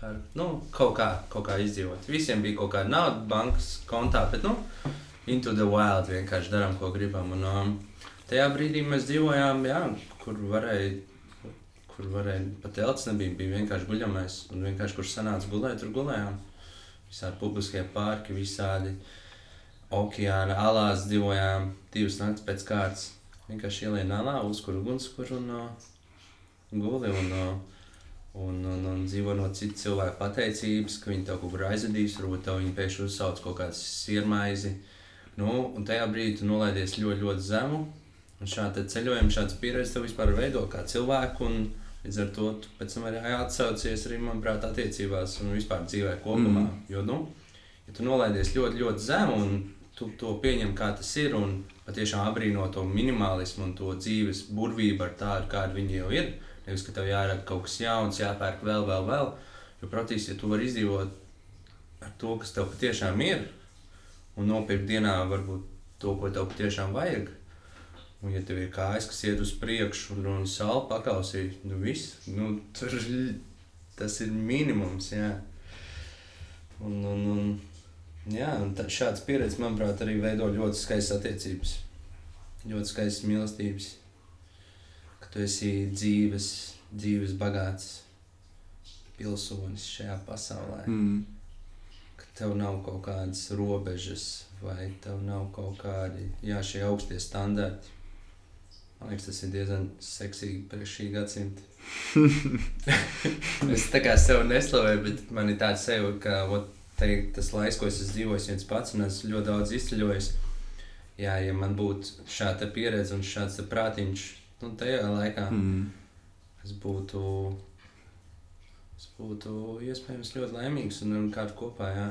Ar, nu, kaut kā, kaut kā izdzīvot. Visiem bija kaut kāda nauda bankas kontā, bet, nu, into the wild vienkārši darām, ko gribam. Un, um, tajā brīdī mēs dzīvojām, jā, kur varēja, kur varēja pat telts nebija, bija vienkārši guļamais. Un vienkārši, kur sanāca gulēt, tur gulējām. Visādi publiskie parki, visādi okeāna alās dzīvojām divas naktas pēc kārtas. Vienkārši ielien alā, uzkur ugunskura un uh, guli un, uh, un, un, un dzīvo no citu cilvēku pateicības, ka viņi tev kaut kur aizvedīs, varbūt tev viņi pēkšņi uzsauc kaut kādu sirmaizi. Nu, un tajā brīdī tu nolaidies ļoti, ļoti zemu. Un šāda ceļojuma, šāds pieredze tev vispār veido kā cilvēku. Un līdz ar to pēc tam arī atsaucies arī, manuprāt, attiecībās un vispār dzīvē kopumā. Mm. Jo, nu, ja tu nolaidies ļoti, ļoti zemu un tu to pieņem kā tas ir un patiešām abrīno to minimalismu un to dzīves burvību ar tādu, kāda viņi jau ir. Nevis, ka tev jārada kaut kas jauns, jāpērk vēl, vēl, vēl. Jo, protams, ja tu vari izdzīvot ar to, kas tev patiešām ir, un nopirkt dienā varbūt to, ko tev patiešām vajag. Un, ja tev ir kājas, kas iet uz priekšu, un, un sāla pakausī, nu viss, nu, tur tas ir minimums. Jā. Un, un, un, jā, un tā, šāds pieredze, manuprāt, arī veido ļoti skaistas attiecības, ļoti skaistas mīlestības. Ka tu esi dzīves, dzīves bagāts pilsonis šajā pasaulē. Mm. ka tev nav kaut kādas robežas, vai tev nav kaut kādi jā, šie augstie standarti. Man liekas, tas ir diezgan seksīgi priekš šī gadsimta. es tā kā sev neslavēju, bet man ir tāds sev, ka ot, te, tas laiks, ko es esmu dzīvojis viens pats, un esmu ļoti daudz izceļojis. Jā, ja man būtu šāda pieredze un šāds prātiņš, nu, tajā laikā Mm. es būtu, es būtu iespējams ļoti laimīgs un ar kādu kopā, jā,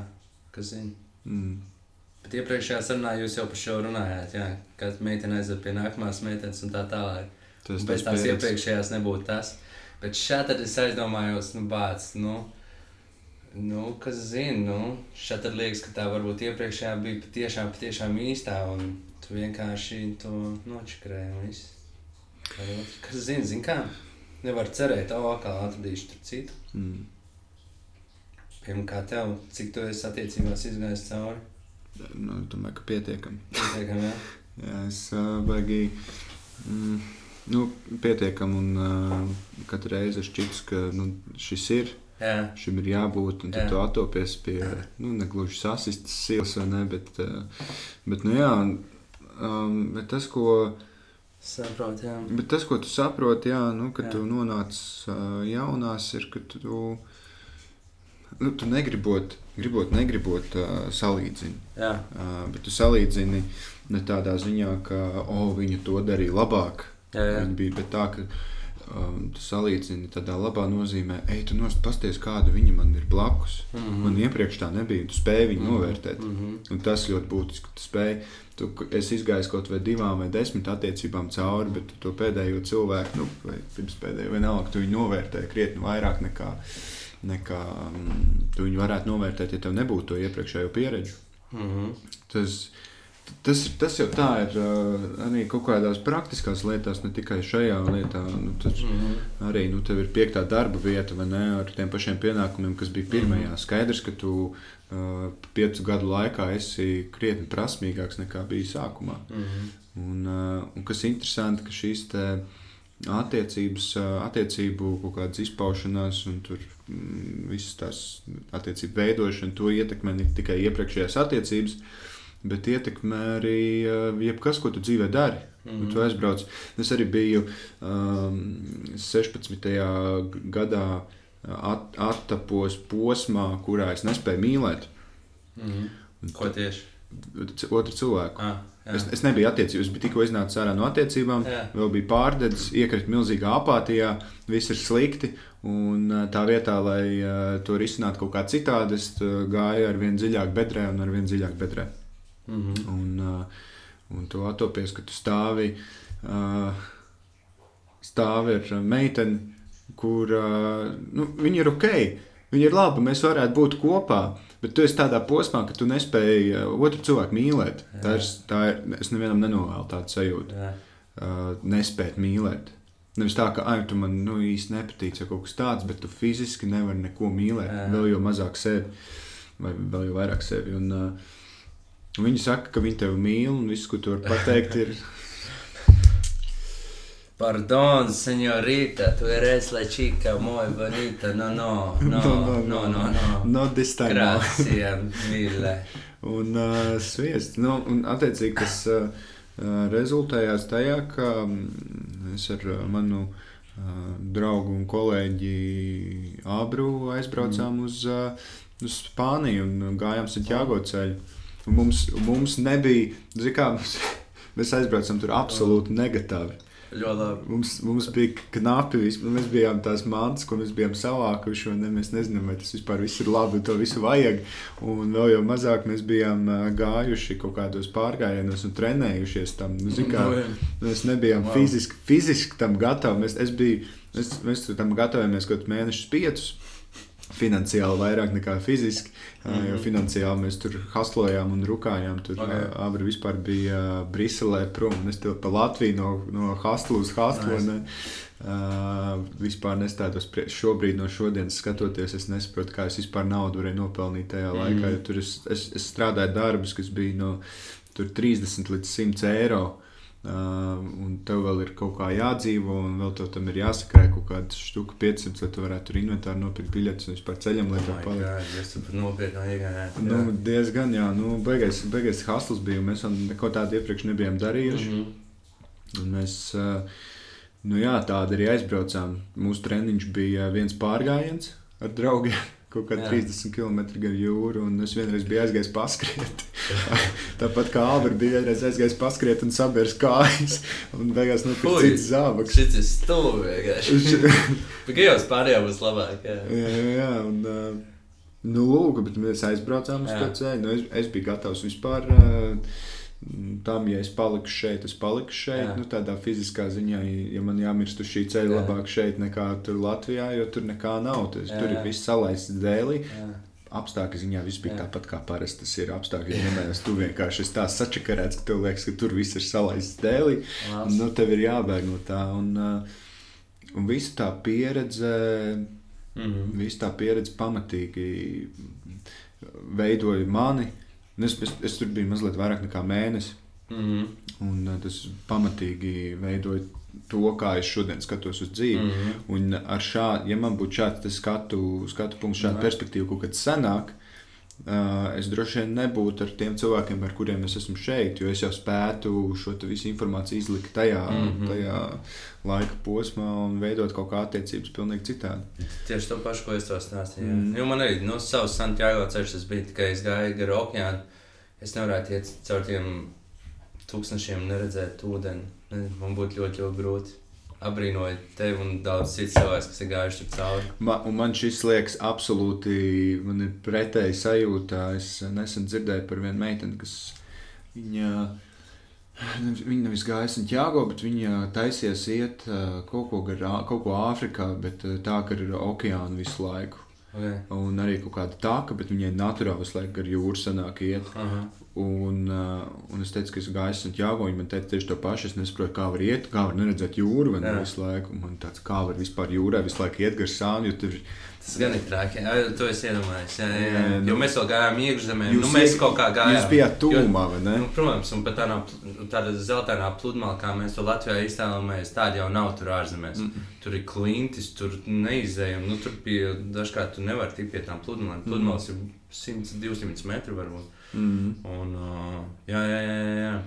kas zina. Mm. Bet iepriekšējā sarunā jūs jau par šo runājāt, jā, kad meitene aiziet pie nākamās meitenes un tā tālāk. Tas Pēc tās pieredze. iepriekšējās nebūtu tas. Bet šādi tad es aizdomājos, nu, bāc, nu, nu kas zina, nu, šādi tad liekas, ka tā varbūt iepriekšējā bija patiešām, patiešām īstā, un tu vienkārši to nočakrēji un viss. Kas zina, zina kā? Nevar cerēt, o, kā atradīšu tur citu. Mm. Kā tev, cik tu esi attiecībās izgājis cauri? Nu, domāju, ka pietiekami. Pietiekam, jā. Jā, es uh, baigi. Mm, nu, pietiekami un uh, katru reizi es šķitu, ka nu, šis ir. jā. Šim ir jābūt, un Jā. tu atopies pie, nu, ne gluži sasistas sīlas, vai ne, bet, uh, bet, nu, jā, um, bet tas, ko, Saprot, jā. bet tas, ko tu saproti, jā, nu, kad Jā. tu nonāc uh, jaunās, ir, ka tu, nu, tu negribot, gribot, negribot uh, salīdzini. jā. Uh, bet tu salīdzini ne tādā ziņā, ka oh, viņa to darīja labāk. Jā, jā. Viņa bija tā, ka um, tu salīdzini tādā labā nozīmē, ej, tu nost pasties, kāda viņa man ir blakus. Mm. -hmm. Man iepriekš tā nebija, tu spēji viņu mm -hmm. novērtēt. Mm. -hmm. Un tas ļoti būtiski. Tu spēji, tu, es izgāju kaut vai divām vai desmit attiecībām cauri, bet to pēdējo cilvēku, nu, vai pirms pēdējo, vienalga, tu viņu novērtē krietni vairāk nekā, nekā mm, tu viņu varētu novērtēt, ja tev nebūtu to iepriekšējo pieredzi. Mhm. Tas, tas, ir- tas jau tā ir uh, arī kaut kādās praktiskās lietās, ne tikai šajā lietā. Nu, tas, Mhm. Arī nu, tev ir piekta darba vieta, vai ne, ar tiem pašiem pienākumiem, kas bija pirmajā. Skaidrs, ka tu uh, piecu gadu laikā esi krietni prasmīgāks nekā bija sākumā. Mhm. Un, uh, un kas interesanti, ka šīs te attiecības, attiecību kaut kādas izpaušanās un tur mm, visas tās attiecību veidošana, to ietekmē ne tikai iepriekšējās attiecības, bet ietekmē arī jebkas, ko tu dzīvē dari. Mm Mhm. -hmm. Tu aizbrauc. Es arī biju um, 16. gadā at, attapos posmā, kurā es nespēju mīlēt Mhm. Ko tieši? otru cilvēku. Ah, jā. Es, es nebiju attiecības, bet tikko iznācu ārā no attiecībām, Jā. vēl bija pārdedzis, iekrita milzīgā apātijā, viss ir slikti. Un ā, tā vietā, lai ā, to risinātu kaut kā citādi, es ā, gāju ar vien dziļāk bedrē un ar vien dziļāk bedrē. Mhm. Un, ā, un tu atopies, ka tu stāvi, ā, stāvi ar meiteni, kur ā, nu, viņi ir ok. Viņi ir labi, mēs varētu būt kopā, bet tu esi tādā posmā, ka tu nespēji ā, otru cilvēku mīlēt. Tā ir, tā ir, es nevienam nenovēlu tādu sajūtu Jā. uh, nespēt mīlēt. Nevis tā, ka ai, tu man nu, īsti nepatīc, vai kaut kas tāds, bet tu fiziski nevari neko mīlēt. Jā. Vēl jau mazāk sevi, vai vēl jau vairāk sevi. Un, uh, viņi saka, ka viņi tevi mīl, un viss, ko tu vari pateikt, ir. Pardon, señorita, tú eres la chica muy bonita. No, no, no, no, no, no. no this time. no. Gracias, mille. Un uh, sviest. Nu, un, attiecīgi, tas uh, uh, rezultējās tajā, ka mm, es ar uh, manu uh, draugu un kolēģi Abru aizbraucām mm. uz, uh, uz Spāniju un gājām Santiago ceļu. Un mums, mums nebija, zini, kā mums, mēs aizbraucām tur absolūti negatīvi. Ļoti labi. Mums, mums bija knapi, vis- mēs bijām tās mantas, ko mēs bijām savākuši. un Ne, mēs nezinām, vai tas vispār ir labi, to visu vajag. Un vēl jau mazāk mēs bijām gājuši kaut kādos pārgājienos un trenējušies tam. Nu, zini kā, Nu, jā. mēs nebijām Wow. fiziski, fiziski tam gatavi. Mēs, es biju, mēs, mēs tam gatavojamies kaut kādus mēnešus, piecus. Finansiāli vairāk nekā fiziski, mm -hmm. jo Mhm. finansiāli mēs tur haslojām un rukājām. Tur Ok. okay. abi vispār bija Briselē prom. un Es tur pa Latviju no, no hastlu uz hastlu. Nice. Nice. Uh, vispār nestādos priekš. Šobrīd, no šodienas skatoties, es nesaprotu, kā es vispār naudu varēju nopelnīt tajā mm. laikā. Jo tur es, es, es strādāju darbus, kas bija no tur 30 līdz 100 eiro. Uh, un tev vēl ir kaut kā jādzīvo, un vēl tev tam ir jāsakrāj kaut kāda štuka 500, lai tu varētu tur inventāru nopirkt biļetes un vispār ceļam, lai Oh tā my paliek. God, Jūs esat nopietni iegājāt. Nu, diezgan, jā, nu, beigās, beigās hustles bija. Mēs vēl neko tādu iepriekš nebijām darījuši. Mhm. Un mēs, nu jā, tādi arī aizbraucām. Mūsu treniņš bija viens pārgājiens ar draugiem. Kaut kā Jā. 30 km gar jūru, un es vienreiz biju aizgājis paskriet. Tāpat kā Alberts bija vienreiz aizgājis paskriet un sabērs kājas, un beigās nopirka Fui. cits zābaks. Šis ir stūri vienkārši. Kā jau pārējā būs labāk. Jā. Jā, jā, un, uh, nu, lūk, bet mēs aizbraucām uz to ceļu. Nu, es, es biju gatavs vispār uh, tam, ja es palikšu šeit, es palikšu šeit. Jā. Nu, tādā fiziskā ziņā, ja man jāmirst uz šī ceļa, Jā. labāk šeit nekā tur Latvijā, jo tur nekā nav. Tas, Jā, tur ir viss salaists dēlī. Jā. Apstākļu ziņā viss bija Jā. tāpat kā parasti. Tas ir apstākļu ziņā, tu vienkārši esi tā sačakarēts, ka tev liekas, ka tur viss ir salaists dēlī. Nu, tev ir jābēg no tā. Un, uh, un visa tā pieredze Mhm. Visa tā pieredze pamatīgi veidoja mani. Es, es, es tur biju mazliet vairāk nekā mēnesis, Mhm. un uh, tas pamatīgi veidoja to, kā es šodien skatos uz dzīvi. Mm. Mhm. Un ar šādu, ja man būtu šāds skatu, skatu punkts, šāda Jā. perspektīva, kaut kad senāk, uh, es droši vien nebūtu ar tiem cilvēkiem, ar kuriem es esmu šeit, jo es jau spētu šo visu informāciju izlikt tajā, mm. -hmm. tajā laika posmā un veidot kaut kā attiecības pilnīgi citādi. Tieši to pašu, ko es tev stāstīju. Mm. Mm. Jo man arī no savas Santiago ceļš tas bija tikai es gāju gar okeānu. Es nevarētu iet caur tiem tūkstošiem, neredzēt ūdeni. Man būtu ļoti, ļoti grūti. Abrīnoju tevi un daudz citu cilvēku, kas ir gājuši cauri. Ma, un man šis liekas absolūti man pretēji sajūta. Es nesen dzirdēju par vienu meiteni, kas viņa, viņa nevis gāja Santiago, bet viņa taisies iet uh, kaut ko, gar, kaut ko Āfrikā, bet uh, tā, ka ir okeāna visu laiku. Okay. Un arī kaut kāda taka, bet viņai naturāli slēgt gar jūru sanāk iet. Aha. Un, uh, un es teicu, ka es gāju Santiago, viņi man teica tieši to pašu. Es nesaprotu, kā var iet, kā var neredzēt jūru vai ne visu laiku. Un Man tāds, kā var vispār jūrā visu laiku iet gar sānu, jo tur Tas gan ir traki. Jā, to es iedomājos. Jā, jā, jā. Nu- Jo mēs vēl gājām iekšzemē. Jūs Nu, mēs kaut kā gājām. Jūs bijāt tūmā, vai ne? Nu, protams, un pat tādā, tādā zeltainā pludmalē, kā mēs to Latvijā iztēlojamies, tāda jau nav tur ārzemēs. Mm -mm. Tur ir klintis, tur neizējami. Nu, tur bija dažkārt tu nevari tikt pie tām pludmalēm. Pludmales ir 100, 200 metru varbūt. Mm. Un, uh, jā, jā, jā, jā,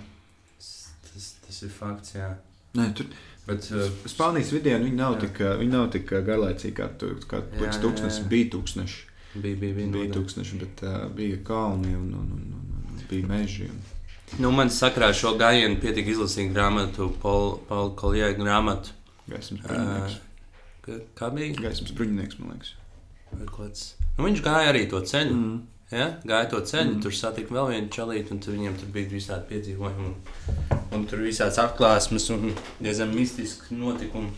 tas, tas ir fakts, jā. Nē, tur Bet, uh, Spānijas vidē viņi nav, Jā. tik, uh, viņi nav tik uh, garlaicīgi kā, tu, kā Jā, pliks jā, tūkstnesis. jā. Bija tūkstneši, bija, bija, bija, bija bija tūkstneši, bet uh, bija kalni un, un, un, un, un bija meži. Un... Nu, man sakrā šo gājienu pietika izlasīt grāmatu, Paula Koljē grāmatu. Gaismas bruņinieks. Ka- Kā bija? Gaismas bruņinieks, man liekas. Nu, viņš gāja arī to ceļu. Mm. Ja? Gāja to ceļu, Mm. tur satika vēl vienu čalīti, un tur viņiem tur bija visādi piedzīvojumi. Un, un tur visādas atklāsmes un diezgan mistiski notikumi.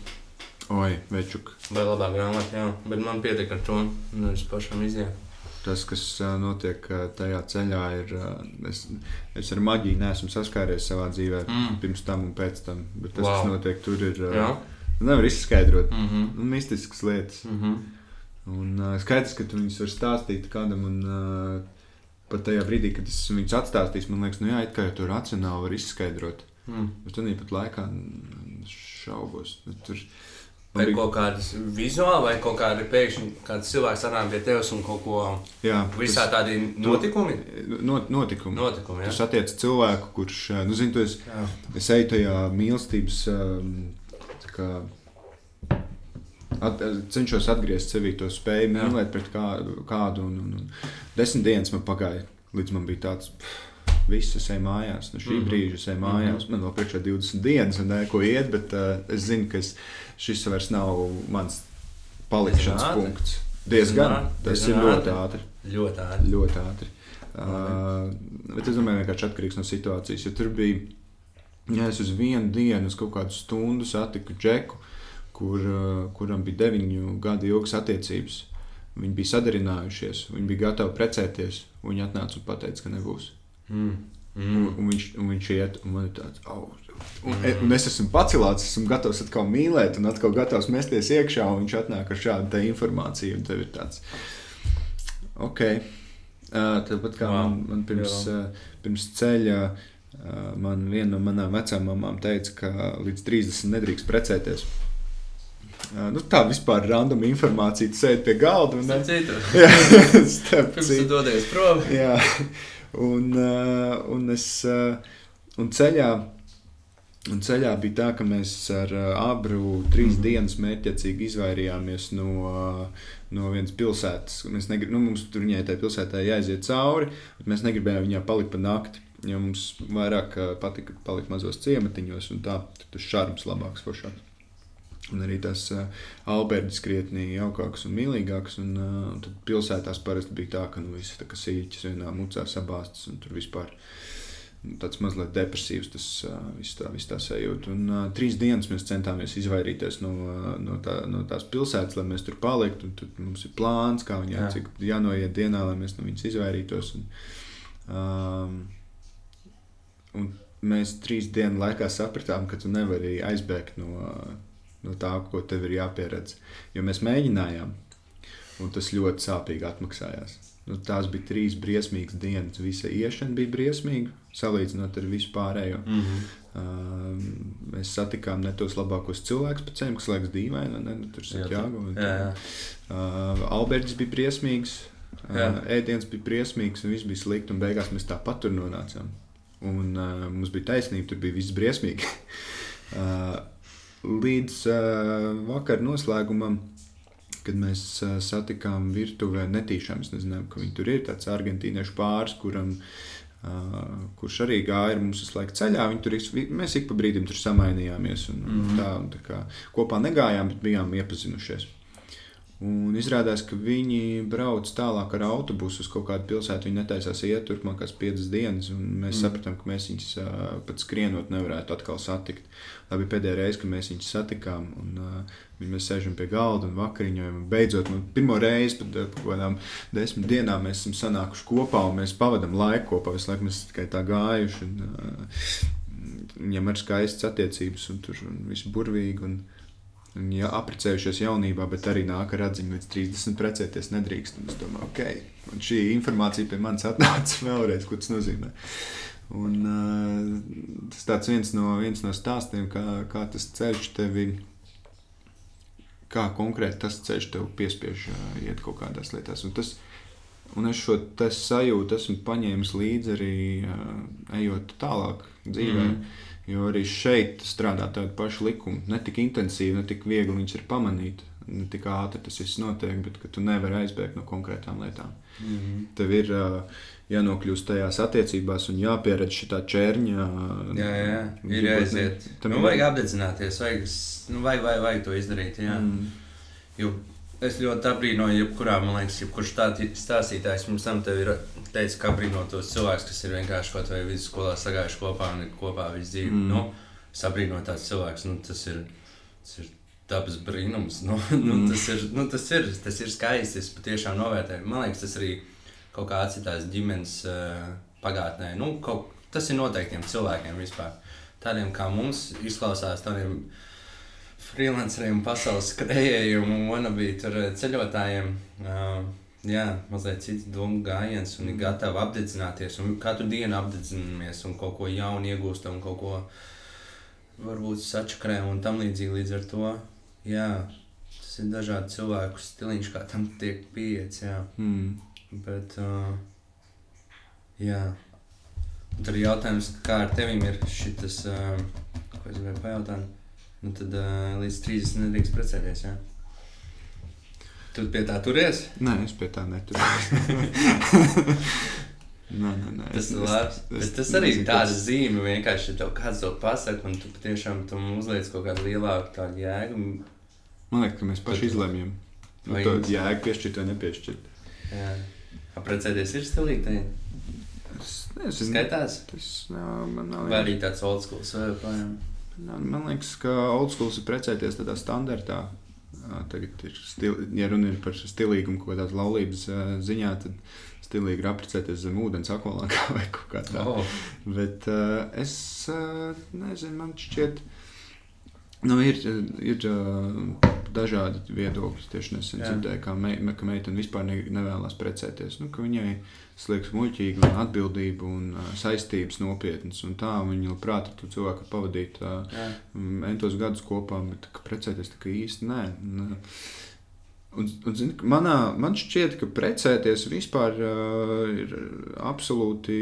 Oi, večuk. Vai labā grāmatā, jā. Bet man pietika ar to, un es pašam izjēju. Tas, kas notiek tajā ceļā, ir. Es, es ar maģiju neesmu saskāries savā dzīvē, Mm. pirms tam un pēc tam. Bet tas, Wow. kas notiek tur, ir. Jā. Nevar izskaidrot. Mm -hmm. Nu, mistiskas lietas. Mm -hmm. Un uh, skaidrs, ka tu viņus vari stāstīt kādam. Un, uh, pat tajā brīdī, kad es viņus atstāstīšu, man liekas, nu jā, it kā jau to racionāli var izskaidrot. mm. Bet tad pat laikā šaubos. Nu, Tur Vai bija- kaut kādas vizuāli, vai kaut kāda pēkšņi kāds cilvēks atnāk pie tevis un kaut ko jā, visā tādi notikumi? Not, notikumi. Notikumi, Tu jā. satiec cilvēku, kurš, nu, zini, tu esi, es eju tajā mīlestības, kā, at, cenšos atgriezt sevī to spēju mīlēt pret kā, kādu. Un, un, un desmit dienas man pagāja, līdz man bija tāds. Viss es eju mājās, no šī mm Mhm. -hmm. brīža es eju mājās. Mm -hmm. Man vēl priekšā 20 dienas, un neko iet, bet uh, es zinu, ka es, šis vairs nav mans palikšanas ātri. punkts. Diezgan, ātri, tas diezgan ir ļoti ātri. ātri. Ļoti ātri. Ļoti ātri. Uh, bet es domāju, ka tas atkarīgs no situācijas. Ja tur bija, ja es uz vienu dienu, uz kaut kādu stundu satiku džeku, kur, kuram bija deviņu gadu ilgas attiecības. Viņi bija sadarinājušies, viņi bija gatavi precēties. un Viņi atnāca un teica, ka nebūs. Mm. Un, Mm. un, viņš, un viņš iet, un man ir tāds, oh, un, mm. un es esmu pacēlāts, esmu gatavs atkal mīlēt, un atkal gatavs mesties iekšā, un viņš atnāk ar šādu informāciju, un tev ir tāds, ok. Uh, tāpat kā Wow. man, man pirms, uh, pirms ceļa, uh, man viena no manām vecām mamām teica, ka līdz 30 nedrīkst precēties. Uh, nu, tā vispār random informācija, tu sēdi pie galda un citu, Jā, citu. tu dodies prom. Jā, un, un es un ceļā, un ceļā bija tā, ka mēs ar abru trīs mm. dienas mērķiecīgi izvairījāmies no, no vienas pilsētas. Mēs negrib, nu, mums tur viņai tajā pilsētā jāiziet cauri, bet mēs negribējām viņā palikt pa nakti. Jo mums vairāk patika palikt mazos ciematiņos, un tā tur tas šarms labāks, foršāks. Un arī tas uh, Alberts krietni jaukāks un mīlīgāks. Un, uh, tad pilsētās parasti bija tā, ka nu, kā sīķis vienā mucā sabāztas un tur vispār nu, tāds mazliet depresīvs tas uh, viss tā, viss tā sajūta. Un uh, trīs dienas mēs centāmies izvairīties no, uh, no, tā, no tās pilsētas, lai mēs tur paliktu. Tad mums ir plāns, kā viņai Jā. cik jānoiet dienā, lai mēs no viņas izvairītos. Un, um, un mēs trīs dienu laikā sapratām, ka tu nevari aizbēgt no, no tā, ko tev ir jāpieredz. Jo mēs mēģinājām, un tas ļoti sāpīgi atmaksājās. Nu, tās bija trīs briesmīgas dienas. Visa iešana bija briesmīga, salīdzinot ar visu pārējo. Mm -hmm. Uh, mēs satikām ne tos labākos cilvēkus pa ceļam, kas liekas dīvaini. Nu, tur jāgo. jā, jā. Uh, Alberts bija briesmīgs, uh, ēdiens bija briesmīgs, un viss bija slikti. un Beigās mēs tāpat tur nonācām. Un uh, mums bija taisnība, tur bija viss briesmīgi. uh, līdz uh, vakar noslēgumam, kad mēs uh, satikām virtuvē netīšām, es nezinām, ka viņi tur ir tāds argentīniešu pāris, kuram. Uh, kurš arī gāja ar mums visu laiku ceļā. Viņi tur mēs ik pa brīdim tur samainījāmies. Un, mm. -hmm. tā, un tā kā, kopā negājām, bet bijām iepazinušies. Un izrādās, ka viņi brauc tālāk ar autobusu uz kaut kādu pilsētu. Viņi netaisās iet turpmākās piecas dienas. Mēs mm. sapratām, ka mēs viņus uh, pat skrienot nevarētu atkal satikt. Tā bija pēdējā reize, kad mēs viņus satikām. Un, uh, mēs sēžam pie galda un vakariņojam. Un beidzot, nu, pirmo reizi pēc kaut kādām desmit dienām mēs esam sanākuši kopā un mēs pavadām laiku kopā. Visu laiku mēs tikai tā gājuši. Un, uh, viņam ir skaistas attiecības un tur viss burvīgi. Un, Viņi ja, apprecējušies jaunībā, bet arī nāk ar atziņu, līdz 30 precēties nedrīkst. Un es domāju, ok, un šī informācija pie manis atnāca vēlreiz, ko tas nozīmē. Un, uh, tas tāds viens no, viens no stāstiem, kā, kā tas ceļš tevi, kā konkrēti tas ceļš tev piespiež uh, iet kaut kādās lietās. Un, tas, un es šo sajūtu esmu paņēmis līdzi arī uh, ejot tālāk dzīvē. Mm. Jo arī šeit strādā tādi paši likumi. Ne tik intensīvi, ne tik viegli viņus ir pamanīt. Ne tik ātri tas viss notiek, bet tu nevari aizbēgt no konkrētām lietām. Mm -hmm. Tev ir uh, jānokļūst tajās attiecībās un jāpieredz šī čērņa. Jā, jā, ir jāiziet. Tam nu, vajag apdedzināties, vajag, nu, vajag, vajag, vajag to izdarīt. Jā. Mm. Jo Es ļoti apbrīnoju, jebkurā, man liekas, jebkurš stāstītājs mums tam ir teicis, ka apbrīno tos cilvēkus, kas ir vienkārši kaut vai vidusskolā sagājuši kopā un ir kopā visu dzīvi. Mm. Nu, es apbrīnoju tādus cilvēkus, nu, tas ir, tas ir dabas brīnums. Nu, nu, mm. tas, ir, nu, tas, ir, tas ir skaisti, es patiešām novērtēju. Man liekas, tas arī kaut kā atcitās ģimenes uh, pagātnē. Nu, kaut, tas ir noteiktiem cilvēkiem vispār. Tādiem kā mums izklausās, tādiem freelanceriem, pasaules skrejējiem un wannabe eh, ceļotājiem. Uh, jā, mazliet cits domu gājiens un ir gatavi apdedzināties. Katru dienu apdedzinamies un kaut ko jaunu iegūstam, kaut ko varbūt sačakrē un tam līdzīgi līdz ar to. Jā, tas ir dažādi cilvēku stiliņš, kā tam tiek. Jā. Mm. Bet, uh, jā. Un tad ir jautājums, kā ar tevim ir šis, uh, ko es gribēju pajautāt. Nu, tad uh, līdz 30 nedrīkst precēties. Jā. Tu pie tā turies? Nē, es pie tā neturos. nē, nē, nē. Tas ir labi. Bet tas arī ir tāds zīme, vienkārši tev kāds to pasaka, un tu patiešām tam uzliec kaut kādu lielāku tādu jēgu. Man liekas, ka mēs paši izlemjam. Vai to jēgu piešķirt vai nepiešķirt. Jā. Precēties ir stilīgi. Es nezinu. Skaitās? Tas nav, man nav. Vai arī tāds old school joprojām? Man liekas, ka old school ir precēties tādā standartā. Tagad ir stil, ja runa ir par stilīgumu, ko tādas laulības ziņā, tad stilīgi ir apprecēties zem ūdens akvalākā vai kaut kā tāda. Oh. Bet es nezinu, man šķiet, nu, ir, ir dažādi viedokļi. Tieši nesen dzirdēju, ka, me, ka meitene vispār ne, nevēlas precēties. Nu, viņai ir tas liekas muļķīgi, un atbildība un uh, saistības nopietnas. Un tā viņi labprāt ar to cilvēku pavadīt uh, entos gadus kopā, bet precēties tā īsti nē. nē. Un, un, zin, manā, man šķiet, ka precēties vispār uh, ir absolūti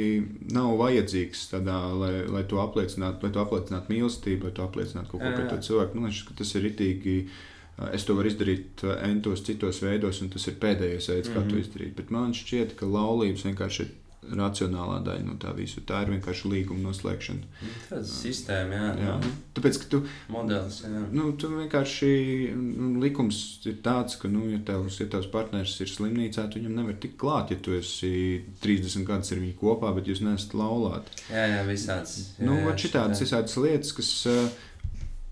nav vajadzīgs tādā, lai, lai to apliecinātu, lai to apliecinātu mīlestību, lai to apliecinātu kaut ko pret to cilvēku. Man liekas, ka tas ir itīgi uh, Es to varu izdarīt entos citos veidos, un tas ir pēdējais veids, kā mm -hmm. to mhm. izdarīt. Bet man šķiet, ka laulības vienkārši ir racionālā daļa no tā visa. Tā ir vienkārši līguma noslēgšana. Tāda sistēma, jā. jā. Nu. Tāpēc, ka tu. Modelis, jā. Nu, tu vienkārši. Nu, likums ir tāds, ka, nu, ja tavs, ja tavs partneris ir slimnīcā, tu viņam nevar tikt klāt, ja tu esi 30 gadus ar viņu kopā, bet jūs neesat laulāti. Jā, jā, visāds. Jā, nu, jā, šitādas, visādas lietas, kas. Uh,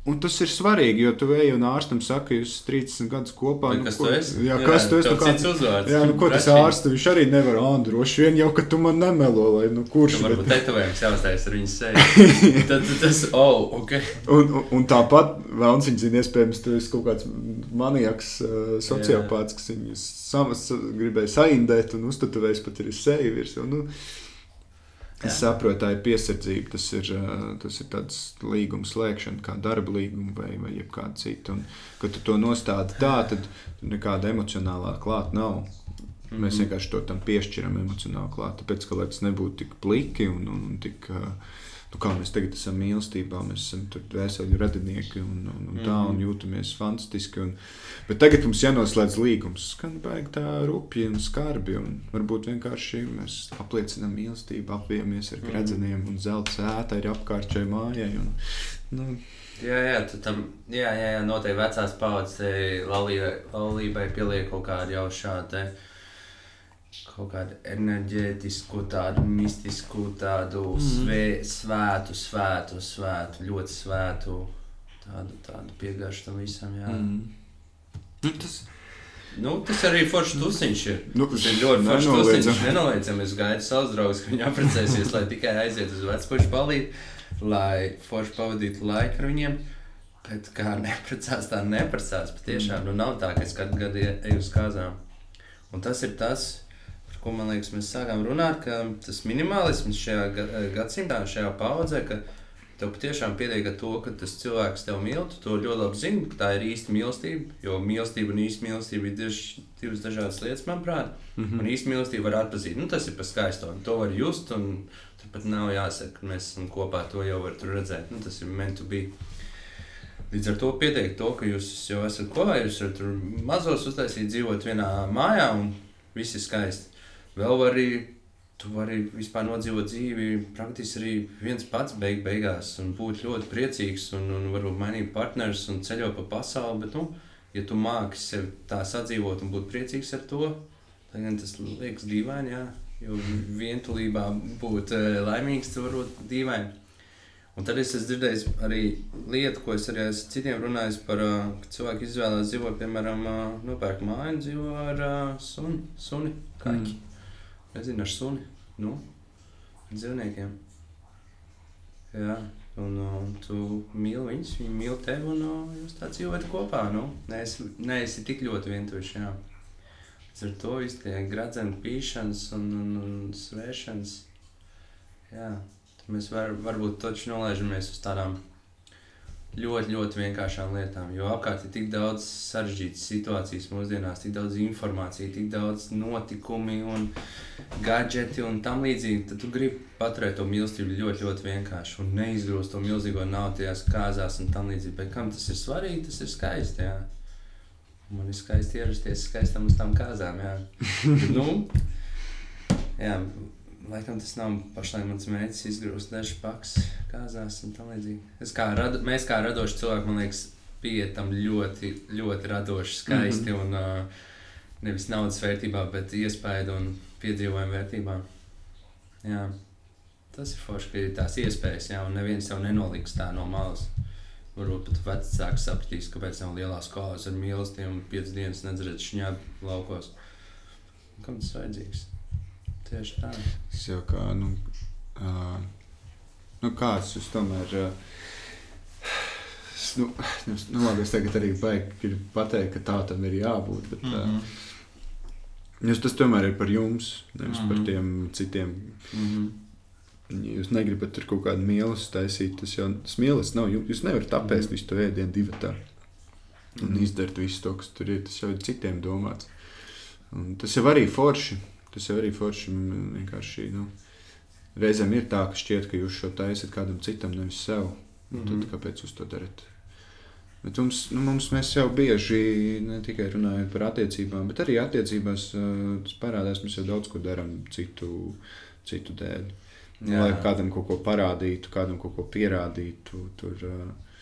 Un tas ir svarīgi, jo tu ej un ārstam saki, jūs esat 30 gadus kopā. Nu, kas ko, tu esi? Jā, kas jā, tu esi? Nu, kā, uzvārds, jā, nu, ko tas ārsts? Viņš arī nevar ānd, droši vien jau, ka tu man nemelo, lai nu kurš. Tu varbūt bet... tetovējums jāuztais ar viņu seju. tad, tas, oh, ok. Un, un, un tāpat vēlns viņš zina, iespējams, tu esi kaut kāds maniaks, uh, sociopāts, kas viņus samas gribēja saindēt un uztatuvējis pat arī seju virs. Un, nu, Es saprotu, tā ir piesardzība, tas ir, tas ir tāds līguma slēgšana, kā darba līguma vai, vai kāda cita. Un, kad tu to nostādi tā, tad nekāda emocionālā klāta nav. Mēs mm -hmm. vienkārši to tam piešķiram emocionāli klāt. Tāpēc, ka, lai tas nebūtu tik pliki un, un, un tik. Uh, nu, kā mēs tagad esam mīlestībā, mēs esam vēseļu radinieki un, un, un tā, un mhm. jūtamies fantastiski. Un, bet tagad mums jānoslēdz līgums, skan baigi tā rupji un skarbi, un varbūt vienkārši mēs apliecinām mīlestību, apvijamies ar gredzeniem, un zelta sēta ir apkārt šai mājai. Un, nu, Jā, jā, tam, jā, jā, noteikti vecās paudzes laulībai, laulībai pieliek kaut kādu jau šādu kaut kādu enerģētisku, tādu mistisku, tādu mm. svē, svētu, svētu, svētu, ļoti svētu, tādu, tādu piegaršu tam visam. Jā. Mm. Nu, tas... Nu, tas arī foršs tusiņš ir. Nu, tas ir ļoti foršs tusiņš. Nenoliedzami. Es gaidu savus draugus, ka viņi apprecēsies, lai tikai aiziet uz vecpušu palīdzību, lai forši pavadītu laiku ar viņiem. Bet kā neprecās, tā neprecās. Patiešām, nu nav tā, ka es katru gadu eju uz kāzām. Un tas ir tas, ko man liekas, mēs sākām runāt, ka tas minimālisms šajā gadsimtā, šajā paudzē, ka tev patiešām pietiek ar to, ka tas cilvēks tev mīl, tu to ļoti labi zini, ka tā ir īsta mīlestība. Jo mīlestība un īsta mīlestība ir divas dažādas lietas, manuprāt. Mm -hmm. Un īsta mīlestība var atpazīt. Nu, tas ir pa skaisto. To var just, un turpat nav jāsaka, ka mēs esam kopā. To jau var redzēt. Nu, tas ir meant to be. Līdz ar to pietiek to, ka jūs jau esat kopā, jūs varat tur mazos uztaisīt, dzīvot vienā mājā, un viss ir skaisti vēl arī. Tu vari vispār nodzīvot dzīvi praktiski arī viens pats beig beigās, un būt ļoti priecīgs, un, un varbūt mainīt partnerus un ceļot pa pasauli. Bet, nu, ja tu māki sevi tā sadzīvot un būt priecīgs ar to, tad tas liekas dīvaini, jā, jo vientulībā būt uh, laimīgs, tas var būt dīvaini. Un tad es esmu dzirdējis arī lietu, ko es arī esmu citiem runājis par, uh, ka cilvēki izvēlās dzīvot, piemēram, uh, nopērk māju un dzīvo ar suni, suni kaķi. Mm. Nezinu, ar suni, nu, dzīvniekiem. Jā, un, un tu mīli viņus, viņi mīl tevi, un uh, jūs tā dzīvojat kopā. Nu, neesi, neesi tik ļoti vientuļš. Jā. Līdz ar to viss tie gradzeni pīšanas un, un, un svēšanas. Jā, tad mēs var, varbūt taču nolaižamies uz tādām ļoti, ļoti vienkāršām lietām. Jo apkārt ir tik daudz sarežģītas situācijas mūsdienās, tik daudz informācijas, tik daudz notikumu un gadgeti un tam līdzīgi. Tad tu gribi paturēt to mīlestību ļoti, ļoti vienkārši un neizgrūst to milzīgo naudu tajās kāzās un tam līdzīgi. Bet kam tas ir svarīgi, tas ir skaisti. Jā. Man ir skaisti ierasties skaistam uz tām kāzām. Jā. nu, jā, Laikam tas nav pašlaik mans mērķis izgrūst dažas pakas kāzās un tam līdzīgi. Es kā rado, mēs kā radoši cilvēki, man liekas, pietam ļoti, ļoti radoši, skaisti mm -hmm. un uh, nevis naudas vērtībā, bet iespēju un piedzīvojumu vērtībā. Jā. Tas ir forši, ka ir tās iespējas, jā, un neviens jau nenoliks tā no malas. Varbūt pat vecāki sapratīs, kāpēc nav lielās kāzas ar mīlestību un piecas dienas nedzirdat šņābu laukos. Kam tas vajadzīgs? Tieši tā. Tas jau kā, nu, uh, nu kāds jūs tomēr. Uh, nu, nu, nu, labi, es tagad arī baigi pateikt, ka tā tam ir jābūt. Bet, mm -hmm. uh, jūs, tas tomēr ir par jums, nevis mm -hmm. par mhm. tiem citiem. Mm -hmm. Jūs negribat tur kaut kādu mīlestību taisīt. Tas jau mīlestības nav. Jūs nevarat apēst mm -hmm. visu to ēdienu divu tā. Un mm -hmm. izdarīt visu to, kas tur ir. Tas jau ir citiem domāts. Un tas jau arī forši. Tas jau arī forši vienkārši. Nu, reizēm ir tā, ka šķiet, ka jūs šo taisat kādam citam, nevis sev. Mm -hmm. Tad mhm. kāpēc jūs to darat? Bet mums, nu, mums mēs jau bieži ne tikai runājam par attiecībām, bet arī attiecībās tas parādās. Mēs jau daudz ko darām citu, citu dēļ. Jā. Lai kādam kaut ko parādītu, kādam kaut ko pierādītu. Tur, uh,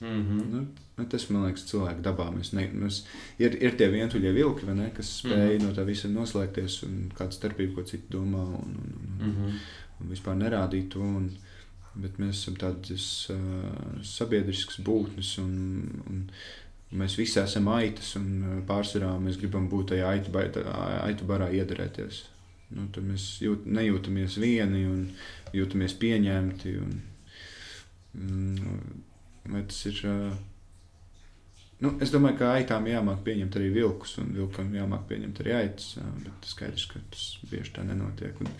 mm -hmm. nu, Nu, tas man liekas, cilvēku dabā. Mēs ne, mēs, ir, ir tie vientuļie vilki, ne, kas spēj mm -hmm. no tā visa noslēgties un kāda starpība, ko citi domā, un, un, un, mm -hmm. un vispār nerādīt to. Un, bet mēs esam tādas uh, sabiedriskas būtnes, un, un mēs visi esam aitas, un pārsvarā mēs gribam būt tajā aitu, aitu barā iedarēties. Nu, tad mēs jūt, nejūtamies vieni un jūtamies pieņemti. Un, un, tas ir. Nu, es domāju, ka aitām jāmāk pieņemt arī vilkus, un vilkam jāmāk pieņemt arī aitas. Bet skaidrs, ka tas bieži tā nenotiek. Un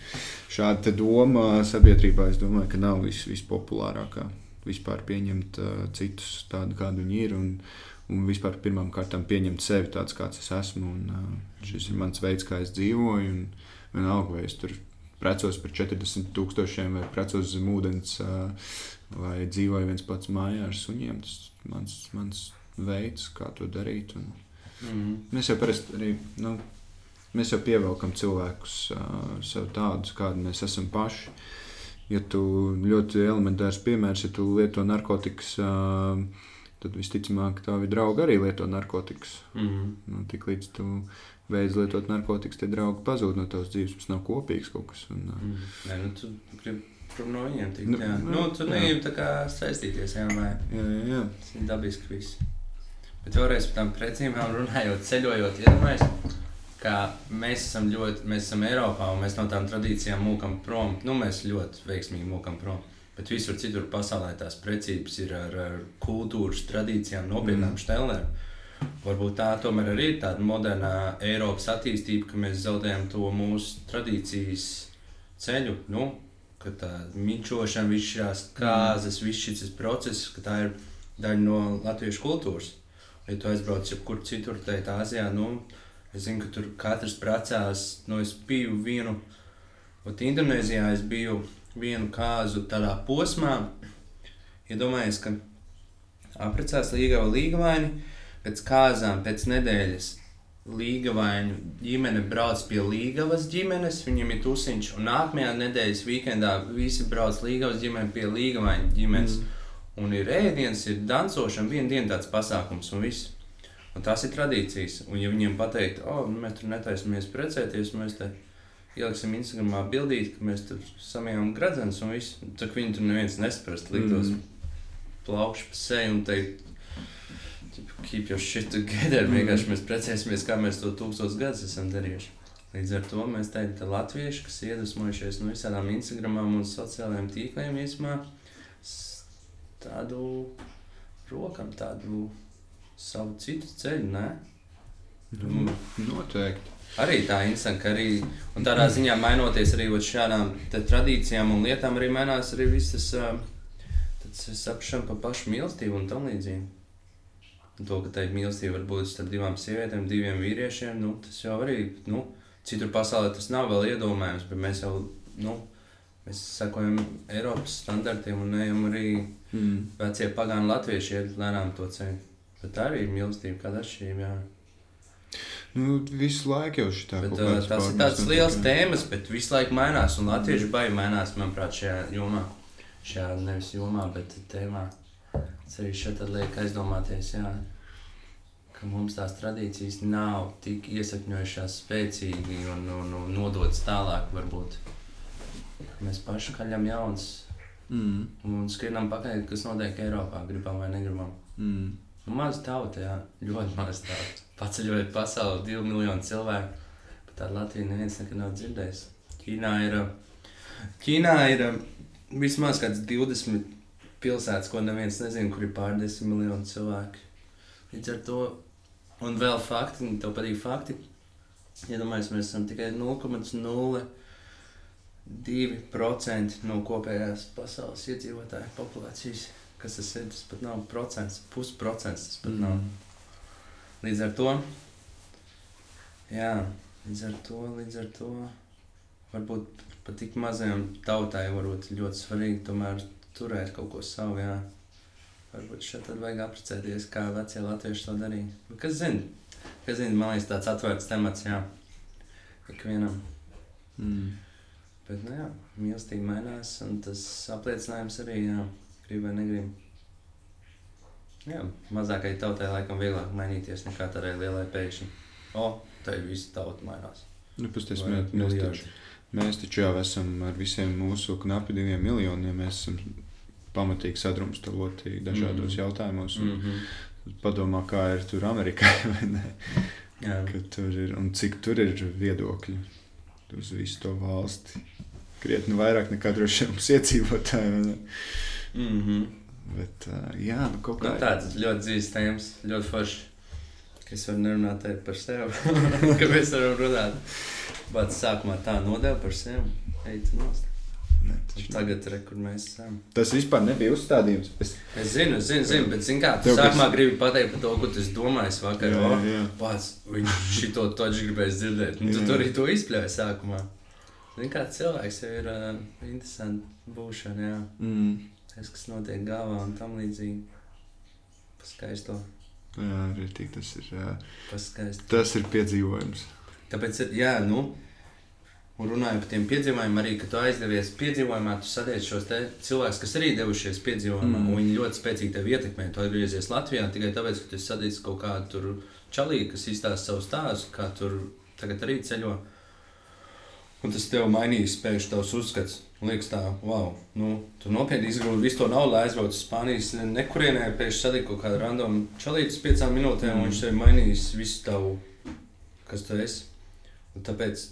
šāda doma sabiedrībā, es domāju, ka nav vis, vispopulārākā. Vispār pieņemt uh, citus tādu, kādi viņi ir. Un, un vispār pirmām kārtām pieņemt sevi tāds, kāds es esmu. Un, uh, šis ir mans veids, kā es dzīvoju. Un, vienalga, vai es tur precos par 40 tūkstošiem, vai precos zem ūdens, uh, vai dzīvoju viens pats mājā ar suņiem. Tas mans, mans veids, kā to darīt. Un mm. Mēs jau parasti arī nu, mēs jau pievelkam cilvēkus uh, sev tādus, kādi mēs esam paši. ja tu ļoti elementārs piemērs, ja tu lieto narkotikas, ā, tad visticamāk tavi draugi arī lieto narkotikas. Mm. Nu, tik līdz tu beidz lietot narkotikas, tie draugi pazūd no tavas dzīves. Tas nav kopīgs kaut kas. Un, ā, Mm. Nē, nu, tu gribi prom no viņiem tikt. Nu, jā. nu, tu jā. negribi tā kā saistīties, jā, vai jā, jā, tas ir dabiski viss. Bet vēlreiz par tām precībām runājot, ceļojot, iedomājieties, ka mēs esam ļoti, mēs esam Eiropā un mēs no tām tradīcijām mūkam prom. Nu, mēs ļoti veiksmīgi mūkam prom. Bet visur citur pasaulē tās precības ir ar, ar kultūras tradīcijām, nopietnām mm. štelnēm. Varbūt tā tomēr arī ir tāda modernā Eiropas attīstība, ka mēs zaudējam to mūsu tradīcijas ceļu. Nu, ka tā mīčošana, visas šīs kārtas, viss šis process, ka tā ir daļa no latviešu kultūras. Ja tu aizbrauc jebkur citur, tad Āzijā, nu, es zinu, ka tur katrs precās. Nu, es biju vienu, ot, Indonēzijā es biju vienu kāzu tādā posmā. Iedomājieties, ka apprecās līgava līgavaini, pēc kāzām, pēc nedēļas līgavaiņu ģimene brauc pie līgavas ģimenes, viņam ir tusiņš, un nākamajā nedēļas weekendā visi brauc līgavas ģimene pie līgavaiņu ģimenes. Mm. Un ir ēdiens, ir dancošana, viena diena tāds pasākums un viss. Un tās ir tradīcijas. Un, ja viņiem pateikt, o, nu, mēs tur netaisamies precēties, mēs te ieliksim Instagramā bildīt, ka mēs tur samijām gradzenes un viss, tad viņi tur neviens nesprast, liktos mm. plaukšu pa seju un teikt, "Tipu, keep your shit together, Mm. vienkārši mēs precēsimies, kā mēs to tūkstos gadus esam darījuši. Līdz ar to mēs teiktu, ka latvieši, kas iedvesmojušies no visādām Instagramām un sociālajiem tīkliem, īsumā tādu rokam, tādu savu citu ceļu, ne? Nu, noteikti. Arī tā ka arī tādā ziņā mainoties arī šādām tradīcijām un lietām, arī mainās arī visas sapšana par pašu mīlestību un tam līdzīgi. Un To, ka tā mīlestība var būt starp divām sievietēm, diviem vīriešiem, nu, tas jau arī nu, citur pasaulē tas nav vēl iedomājams, bet mēs jau nu, mēs sekojam Eiropas standartiem un ejam arī Mm. vecie pagānu latvieši iet lēnām to ceļu. Bet tā arī ir mīlestība, kāda atšķirība. jā. Nu, visu laiku jau šī tā Bet, uh, tas ir tāds liels tēmas, bet visu laiku mainās. Un latviešu baigi mainās, manuprāt, šajā jomā. Šajā nevis jomā, bet tēmā. Arī šeit liek aizdomāties, jā, ka mums tās tradīcijas nav tik iesakņojušās spēcīgi un, un, un nodotas tālāk. Varbūt. Mēs paši kaļam jauns Mm. un skrienam pakaļ, kas notiek Eiropā, gribam vai negribam. Mm. Nu, maza tauta, jā, ļoti maza tauta. Paceļojot pasauli, divi miljoni cilvēku. Bet tādu Latviju neviens nekad nav dzirdējis. Ķīnā ir, Ķīnā ir vismaz kāds 20 pilsētas, ko neviens nezina, kur ir pār 10 miljoni cilvēku. Līdz ar to, un vēl fakti, un tev patīk fakti. Iedomājieties, mēs esam tikai 0,02% no kopējās pasaules iedzīvotāju populācijas. Kas tas ir? Tas pat nav procents, pusprocents. Tas pat mm. nav. Līdz ar to, jā, līdz ar to, līdz ar to, varbūt pat tik mazajam tautai varbūt ļoti svarīgi tomēr turēt kaut ko savu, jā. Varbūt šeit tad vajag aprecēties, kā vecie latvieši to darīja. Nu, Kas zina? Kas zina, man liekas tāds atvērts temats, jā, ikvienam. Mm. Bet, nu jā, mīlestība mainās, un tas apliecinājums arī, jā, grib vai negrib. Jā, mazākai tautai laikam vieglāk mainīties nekā tādai lielai pēkšņi. O, tā ir visa tauta mainās. Nu, Vai mēs, mēs, miljardi. Mēs taču jau esam ar visiem mūsu knapi diviem miljoniem. Mēs esam pamatīgi sadrumstaloti dažādos mm. jautājumos. Un Mm -hmm. Padomā, kā ir tur Amerikā, vai ne? Tur ir, un cik tur ir viedokļi uz visu to valsti. Krietni vairāk nekā droši vien mums iedzīvotāji. mm -hmm. Bet, uh, jā, nu kaut nu, kā tāds ļoti dzīves tēmas, ļoti forši. ka Es varu nerunāt par sevi, mēs varam runāt. Bet sākumā tā nodeva par sevi. Eita nost. Ne. Tagad, re, kur mēs esam. Tas vispār nebija uzstādījums. Es, Es zinu, es zinu, zinu bet zinu, kā tu sākumā kas- gribi pateikt par to, ko tu esi domājis vakar. jā, jā. Pats viņš šito taču gribēs dzirdēt. Nu, tu tur arī to izpļāvi sākumā. Zini, kā cilvēks jau ir uh, interesanti būšana, jā. Mm. Tas, kas notiek galvā un tam līdzīgi. Paskaisto, Jā, arī tik tas ir. Jā. paskaisto. Tas ir piedzīvojums. Tāpēc, ir, jā, nu, Un runājot par tiem piedzīvojumiem, arī, kad tu aizdevies piedzīvojumā, tu satiec šos cilvēkus, kas arī devušies piedzīvojumā, mm. un viņi ļoti spēcīgi tevi ietekmē. Tu atgriezies Latvijā tikai tāpēc, ka tu satiec kaut kādu čalīgu, kas izstāsta savu stāstu, kā tur tagad arī ceļo. Un tas tev mainīs pēkšņi tavs uzskats. Liekas, tā, wow, nu, tu nopietni izgrūdi visu to naudu, aizbrauc uz Spānijas nekurienē, pēkšņi satiek kaut kādu random čalītu uz piecām minūtēm, mm. un viņš tev mainīs visu tavu, kas tu esi. Un tāpēc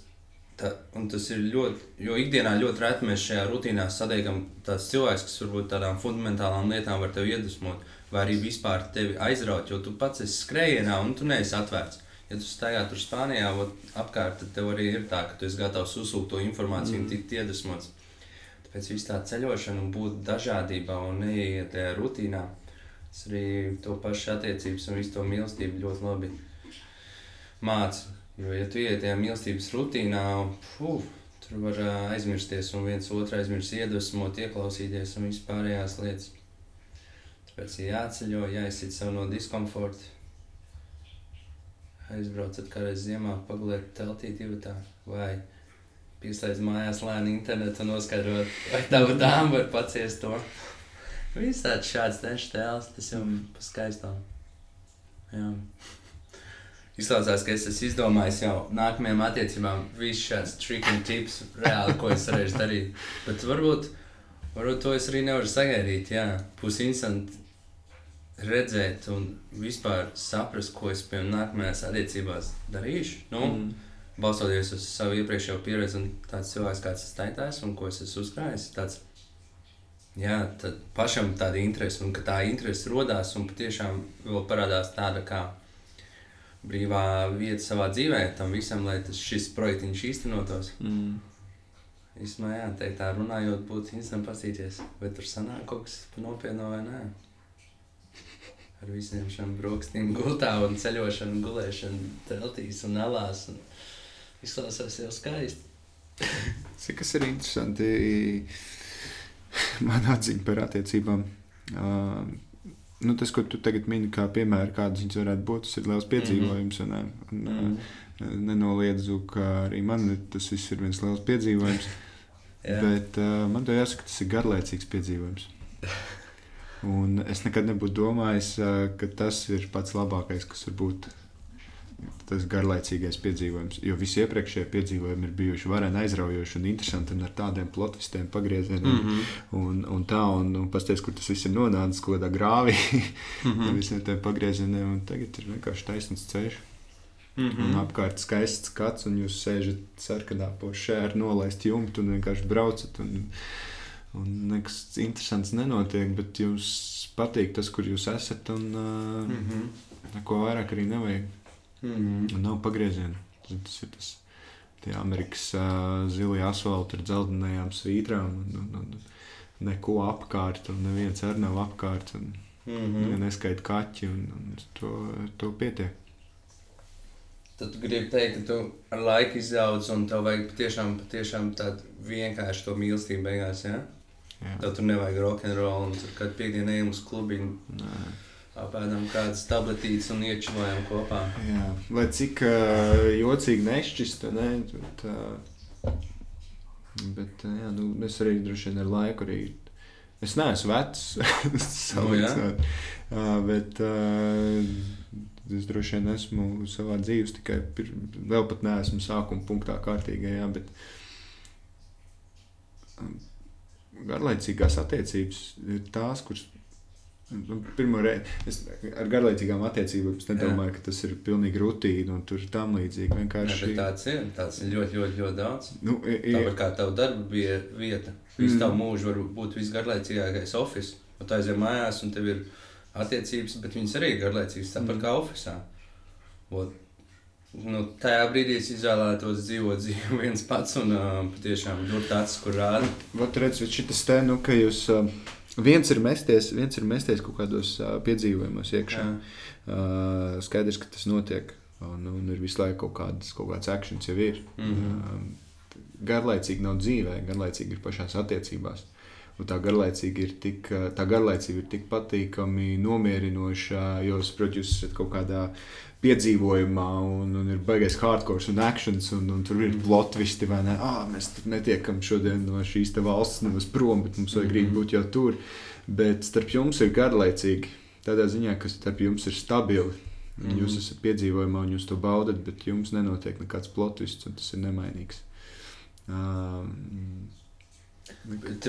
Tā, tas ir ļoti, jo ikdienā ļoti reti mēs šajā rutīnā satiekam tādus cilvēkus, kas varbūt tādām fundamentālām lietām var tevi iedvesmot, vai arī vispār tevi aizraut, jo tu pats esi skrējienā un tu neesi atvērts. Ja tu staigā tur Spānijā, apkārt, tad tev arī ir tā, ka tu esi gatavs uzsūkt to informāciju mm. un tikt iedvesmots. Tāpēc viss tā ceļošana un būt dažādībā un neiet tajā rutīnā, tas arī to pašu attiecības un visu to mīlestību ļoti labi māca. Jo, ja tu iet tajā mīlestības rutīnā, puf, tur var aizmirsties un viens otru aizmirst, iedvesmot, ieklausīties un vispārējās lietas. Tāpēc ir jāceļo, jāizsit sev no diskomforta. Aizbraucat kādreiz ziemā, pagulēt teltī divatā vai pieslēdz mājās lēni internetu un noskaidrot, vai tava dāma var paciest to. Viss tāds šāds tešs tēls, tas jau pa skaistām. Jā. Izklausās, ka es esmu izdomājis jau nākamajām attiecībām visu šādus trikus, tips, reāli, ko es varēšu darīt. Bet varbūt, varbūt to es arī nevaru sagaidīt. Jā, būs interesanti redzēt un vispār saprast, ko es pie nākamajās attiecībās darīšu. Nu, mm. Balstoties uz savu iepriekšējo pieredzi, un tāds cilvēks, kāds es taitājos un ko es esmu uzkrājis. Tāds, jā, tad pašam tāda interese, un ka tā interese rodās un patiešām vēl parādās tāda kā brīvā vieta savā dzīvē tam visam, lai tas, šis projekts īstenotos. Mm. Īsumā, jā, tā, tā runājot, būtu interesanti paskatīties, vai tur sanāk kaut kas nopietnu vai nē. Ar visiem šiem brokastīm gultā un ceļošanu, gulēšanu, teltīs un alās. Un izklausās jau skaisti. Cik tas ir interesanti. Man atziņa par attiecībām. Uh, nu, tas, ko tu tagad mini, kā piemēra, kādas viņas varētu būt, tas ir liels mhm. piedzīvojums. Un, un, mm -hmm. Nenoliedzu, ka arī man tas viss ir viens liels piedzīvojums. bet uh, man te jāsaka, tas ir garlaicīgs piedzīvojums. Un es nekad nebūtu domājis, uh, ka tas ir pats labākais, kas var būt tas garlaicīgais piedzīvojums. Jo visi iepriekšējie piedzīvojumi ir bijuši vareni aizraujoši un interesanti un ar tādiem plotvistiem, pagriezieniem mm -hmm. un, un tā. Un, un pasties, kur tas viss ir nonācis kaut kādā grāvī mm -hmm. visiem tiem pagriezieniem. Un tagad ir vienkārši taisnīgs ceļš. Mm -hmm. Un apkārt skaists skats, un jūs sēžat sarkanā pošē ar nolaistu jumtu un vienkārši braucat. Un, un nekas interesants nenotiek, bet jums patīk tas, kur jūs esat. Un, uh, mm -hmm. Neko vairāk arī nevajag. Mm -hmm. Nav pagrieziena. Tas ir tas Amerikas uh, zilie asfalti ar dzeltenajām svītrām. Un, un, un, neko apkārt, un neviens arī nav apkārt. Un, mm -hmm. Neskaita kaķi, un, un to, to pietiek. Tad gribi teikt, ka tu ar laiku izaudz, un tev vajag patiešām, patiešām tādu vienkārši to mīlestību beigās. Ja? Jā. Tev tur nevajag rokenrolu, un tur kad piekdienā ejam uz klubiņu. Nē apēdam kādas tabletītes un iečilojam kopā. Jā, lai cik uh, jocīgi nešķistu, ne? Bet, uh, bet uh, jā, nu, es arī droši vien ar laiku arī. Es neesmu vecs, nu, uh, bet uh, es droši vien esmu savā dzīves tikai pir, vēl pat neesmu sākuma punktā kārtīgajā, bet garlaicīgās attiecības ir tās, kuras Nu, pirmo reizi es ar garlaicīgām attiecībām nedomāju, Jā. ka tas ir pilnīgi rutīna un tam līdzīgi. Vienkārši... Jā, tāds ir. Tāds ir ļoti, ļoti, ļoti daudz. Nu, Tāpat kā tava darba bija vieta. Visu mm. tavu mūžu var būt visgarlaicīgākais oficiāls. Tu aizjūti mājās, un tev ir attiecības, bet viņas arī ir garlaicīgas, tāpat mm. kā oficiālā. Nu, tajā brīdī es izvēlētos dzīvot dzīvi viens pats un uh, patiešām būt tāds, kur rāda. Vat redziet, šis te, nu, ka jūs. Uh, Viens ir mesties, viens ir mesties kaut kādos uh, piedzīvojumos iekšā. Uh, skaidrs, ka tas notiek. Un, un ir visu laiku kaut kādas, kaut kādas akcijas jau ir. Mm -hmm. uh, garlaicīgi nav dzīvē, garlaicīgi ir pašās attiecībās. Un tā garlaicība ir tik, tā garlaicība ir tik patīkami, nomierinoša. Jo, saprotu, jūs esat kaut kādā piedzīvojumā, un, un ir baigais hardcore un akcents, un, un tur ir Mm. plotvisti, vai ne? Ah, mēs tur netiekam šodien no šīs valsts nemaz prom, bet mums vajag rīt Mhm. būt jau tur. Bet starp jums ir garlaicīgi. Tādā ziņā, ka starp jums ir stabili. Mm -hmm. Jūs Mhm. esat piedzīvojumā, un jūs to baudat, bet jums nenotiek nekāds plotvists, un tas ir nemainīgs. Um,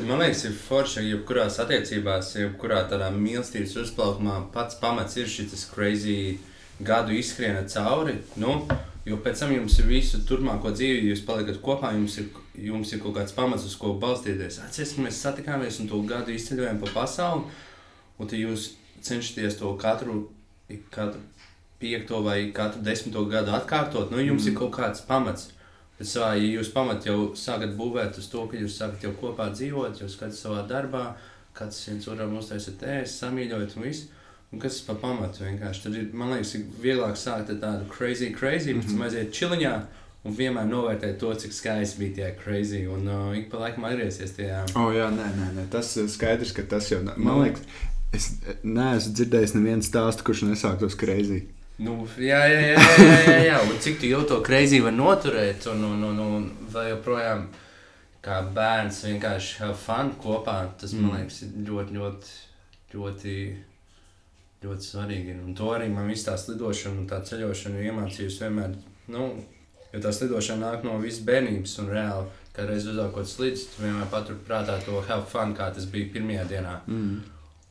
man liekas, ir forši, ka jebkurās attiecībās, jebkurā tādā mīlestības uzplaukumā pats pamats ir šis crazy gadu izskriena cauri. Nu, jo pēc tam jums ir visu turpmāko dzīvi, jūs paliekat kopā, jums ir, jums ir kaut kāds pamats, uz ko balstīties. Atcerieties, ka mēs satikāmies un to gadu izceļojām pa pasauli, un tad jūs cenšaties to katru, katru piekto vai katru desmito gadu atkārtot. Nu, jums mm. ir kaut kāds pamats. Bet savā, ja jūs pamat jau sākat būvēt uz to, ka jūs sākat jau kopā dzīvot, jūs skatāt savā darbā, kāds viens otram uztaisat ēst, samīļojat un viss. Un kas pa pamatu vienkārši? Tad ir, man liekas, ir vieglāk sākt ar tādu crazy, crazy, pēc tam aiziet čiliņā un vienmēr novērtēt to, cik skaisti bija tie crazy. Un uh, ik pa laikam atgriezties tajā. oh, jā, nē, nē, nē, tas ir skaidrs, ka tas jau, man Nu. liekas, es neesmu dzirdējis nevienu stāstu, kurš nesāktos kreizī. Nu, jā, jā, jā, jā, jā, jā. Un cik tu jau to crazy var noturēt, un, un, un, un vēl joprojām kā bērns vienkārši have fun kopā. Tas man Mm. liekas, ir ļoti, ļoti, ļoti, ļoti svarīgi. Un to arī man viss tā slidošana un tā ceļošana iemācījusi vienmēr. Nu, jo tā slidošana nāk no visas bērnības un reāli. Kādreiz uzākot slidus, tu vienmēr paturi prātā to have fun, kā tas bija pirmajā dienā. Mm.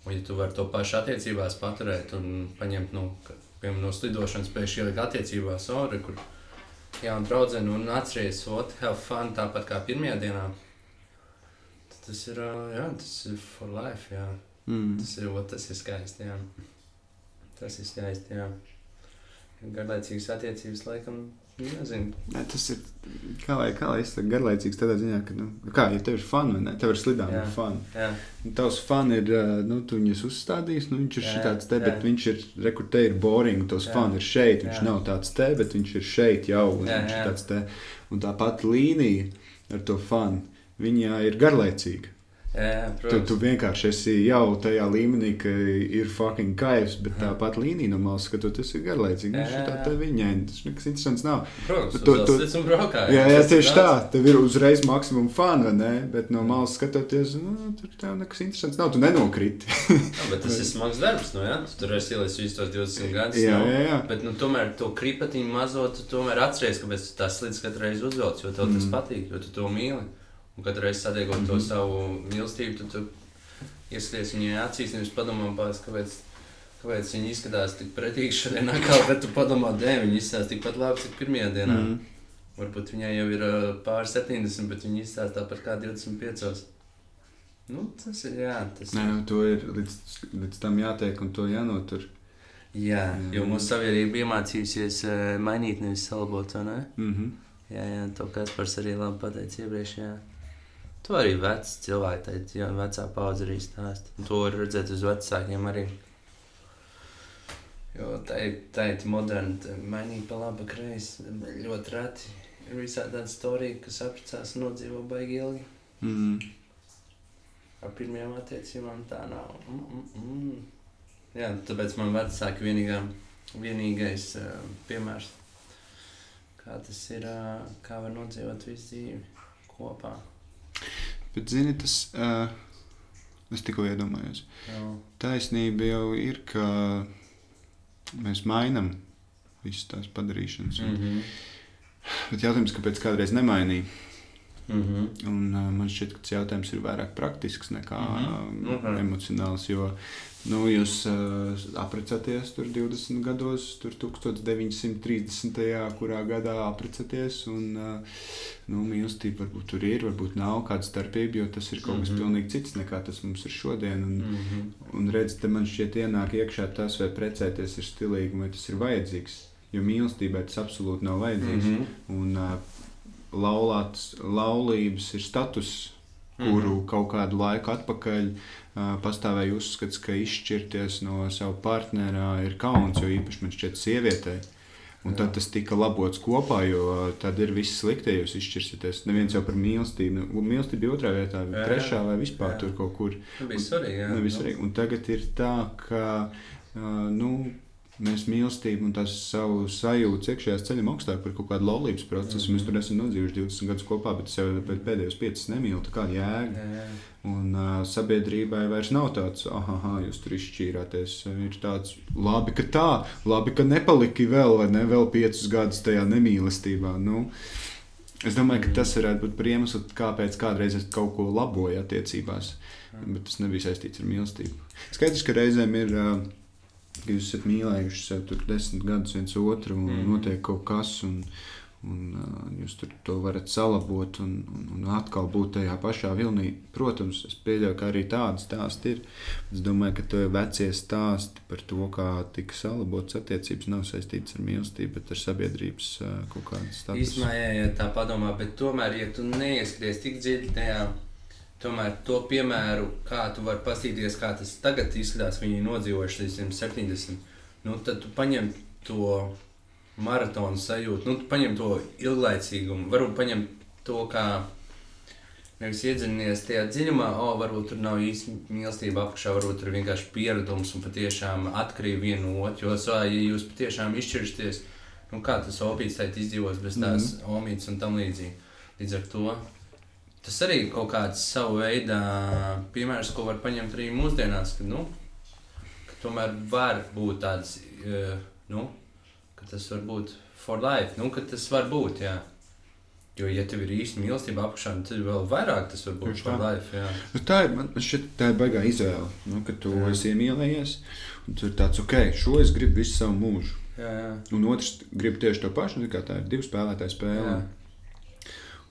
Un, ja tu vari to pašu attiecībās paturēt un paņemt nu, piemēram, no slidošanas pēkšņi ielikt attiecībās, ori, kur jauna draudzene un atceries, what have fun, tāpat kā pirmajā dienā. Tas ir, jā, tas ir for life, jā. Mm. Tas ir, ot, tas ir skaisti, jā. Tas ir skaisti, jā. Garlaicīgas attiecības, laikam, nezinu. Nē, tas ir kā lai, kā lai es saku, garlaicīgs tādā ziņā, ka, nu, kā, ja tev ir fani, vai ne? Tev ir slidām, Jā. ir fani. Jā, Un Tavs fani ir, ā, nu, tu viņus uzstādījis, nu, viņš ir Jā, tāds te, bet jā. viņš ir, rekur, te ir boring, tos Jā. fani ir šeit, viņš Jā. nav tāds te, bet viņš ir šeit jau, un Jā, viņš ir tāds te. Un tā pati līnija ar to fani, viņa ir garlaicīga. Jā, Tu, tu vienkārši esi jau tajā līmenī, ka ir fucking kaivs, bet tā pati līnija no malas skatoties ir garlaicīga. Jā, Viņš jā, ir tā tā viņai, tas nekas interesants nav. Protams, tu, tu- tu, tu- tu, braukā, Jā, jā, tas ir tieši tā. Tev ir uzreiz maksimums fani, vai ne? Bet no malas skatoties, nu, tur tev nekas interesants nav. Tu nenokriti. Jā, bet tas ir smags darbs, nu, jā. Tu tur esi ielicis visus tos 20 gadus. jā, nu. jā, jā. Bet, nu, tomēr to kripatiņu mazo tu tomēr atceries, kāpēc tu tās slīdus katru reizi uzvelc, jo tev mm. tas patīk, jo tu to mīli. Un katru reizi satiekot mm -hmm. to Mhm. savu mīlestību, tu, tu ieskaties viņai acīs, nevis padomā, pēc, kāpēc, kāpēc viņi izskatās tik pretīgi šodien, atkal, bet tu padomā, dēļ, viņi izskatās tikpat labi, cik pirmajā dienā. Mm. Mm. Varbūt viņai jau ir pār 70, bet viņi izskatās tāpat kā 25. Nu, tas ir, jā, tas Nē, nu, to ir līdz, līdz tam jātiek un to jānotur. Jā, Jā. jo mūsu sabiedrība iemācījusies mainīt, nevis salabot, ne? Mm -hmm. Jā, jā, to Kaspars arī labi pateica iepriekš. Jā. To arī veci cilvēki teica, jā, vecā paudze arī stāsta. To var redzēt uz vecākiem arī. Jo tā ir tāda moderna, tā mainīja pa labi, kreisi. Ļoti reti ir visādi tādi storija, kas apprecās un nodzīvo baigi ilgi. Mm. Ar pirmajām attiecībām tā nav. Mm, mm, mm. Jā, tāpēc man vecāki vienīgā, vienīgais uh, piemērs, kā tas ir, uh, kā var nodzīvot visu dzīvi kopā. Bet, zini, tas. Uh, es tikko iedomājos. Jā. Taisnība jau ir, ka mēs mainām visas tās padarīšanas. Mm. Mm -hmm. Bet jautājums, kāpēc kādreiz nemainīja? Mm -hmm. Un, uh, man šķiet, ka tas jautājums ir vairāk praktisks nekā mm Mhm. emocionāls. Jo nu, jūs uh, apprecēties tur 20 gados, tur 1930. kurā gadā apprecēties. Un, uh, nu, mīlestība varbūt tur ir, varbūt nav kāda starpība, jo tas ir kaut kas Mhm. pilnīgi cits nekā tas mums ir šodien. Un, Mm -hmm. Un redz, te man šķiet, ienāk iekšā tas, vai precēties ir stilīgi, vai tas ir vajadzīgs. Jo mīlestībai tas absolūti nav vajadzīgs. Mm. -hmm. Un uh, laulāts, laulības ir status, kuru mm kaut kādu laiku atpakaļ uh, pastāvēja uzskats, ka izšķirties no sava partnera ir kauns, jo īpaši man šķiet, sievietei. Un tad tas tika labots kopā, jo tad ir viss sliktie, jūs izšķirsieties. Neviens jau par mīlestību, nu, mīlestība bija otrā vietā, Jā, trešā vai vispār jā. tur kaut kur. Tas bija svarīgi. Jā, Nevis arī. Un tagad ir tā, ka uh, nu, mēs mīlestību un tās savu sajūtu iekšējās ceļam augstāk par kaut kādu laulības procesu. Mm. Mēs tur esam nodzīvojuši 20 gadus kopā, bet pēc pēdējos 5 nemīlu. Tā kā jēga. jā, jā. Un uh, sabiedrībai vairs nav tāds, ah, jūs tur izšķīrāties. Ir tāds, labi, ka tā, labi, ka nepaliki vēl, vai ne, vēl piecus gadus tajā nemīlestībā. Nu, es domāju, ka tas varētu būt par iemeslu, kāpēc kādreiz es kaut ko laboju attiecībās. Bet tas nebija saistīts ar mīlestību. Skaidrs, ka reizēm ir. Uh, ka Jūs esat mīlējuši sev tur desmit gadus viens otru, un mm. Notiek kaut kas, un, un uh, jūs tur to varat salabot un, un, un atkal būt tajā pašā vilnī. Protams, es pieļauju, ka arī tādas stāsti ir. Es domāju, ka tie vecie stāsti par to, kā tika salabotas attiecības, nav saistītas ar mīlestību, bet ar sabiedrības uh, kaut kādu statusu. Īsumā, jā, ja tā padomā, bet tomēr, ja tu neieskaties tik dziļi tajā, tomēr to piemēru, kā tu vari paskatīties, kā tas tagad izskatās, viņi ir nodzīvojuši līdz 170, nu, tad tu paņem to maratonu sajūtu, nu, tu paņem to ilglaicīgumu, varbūt paņem to, kā nevis iedziļinies tajā dziļumā, o, varbūt tur nav īsti mīlestība apakšā, varbūt tur vienkārši pieredums un patiešām atkarība viena no otra, jo, so, ja jūs patiešām izšķiršaties, nu, kā tas opīts teikt izdzīvos bez tās mm. omītes un tam līdzīgi. Līdz ar to tas arī ir kaut kāds savu veidu piemērs, ko var paņemt arī mūsdienās, kad, nu, ka tomēr var būt tāds, eh, nu, ka tas var būt for life, nu, ka tas var būt, jā. Jo, ja tev ir īsta mīlestība apakšā, tad vēl vairāk tas var būt tā. life, jā. Nu, tā ir, man šķiet, tā ir baigā izvēle. Nu, kad tu Jā. esi iemīlējies, un tu ir tāds, ok, šo es gribu visu savu mūžu. Jā, jā. Un otrs grib tieši to pašu, nu, kā tā ir divu spēlētāju spēle. Jā.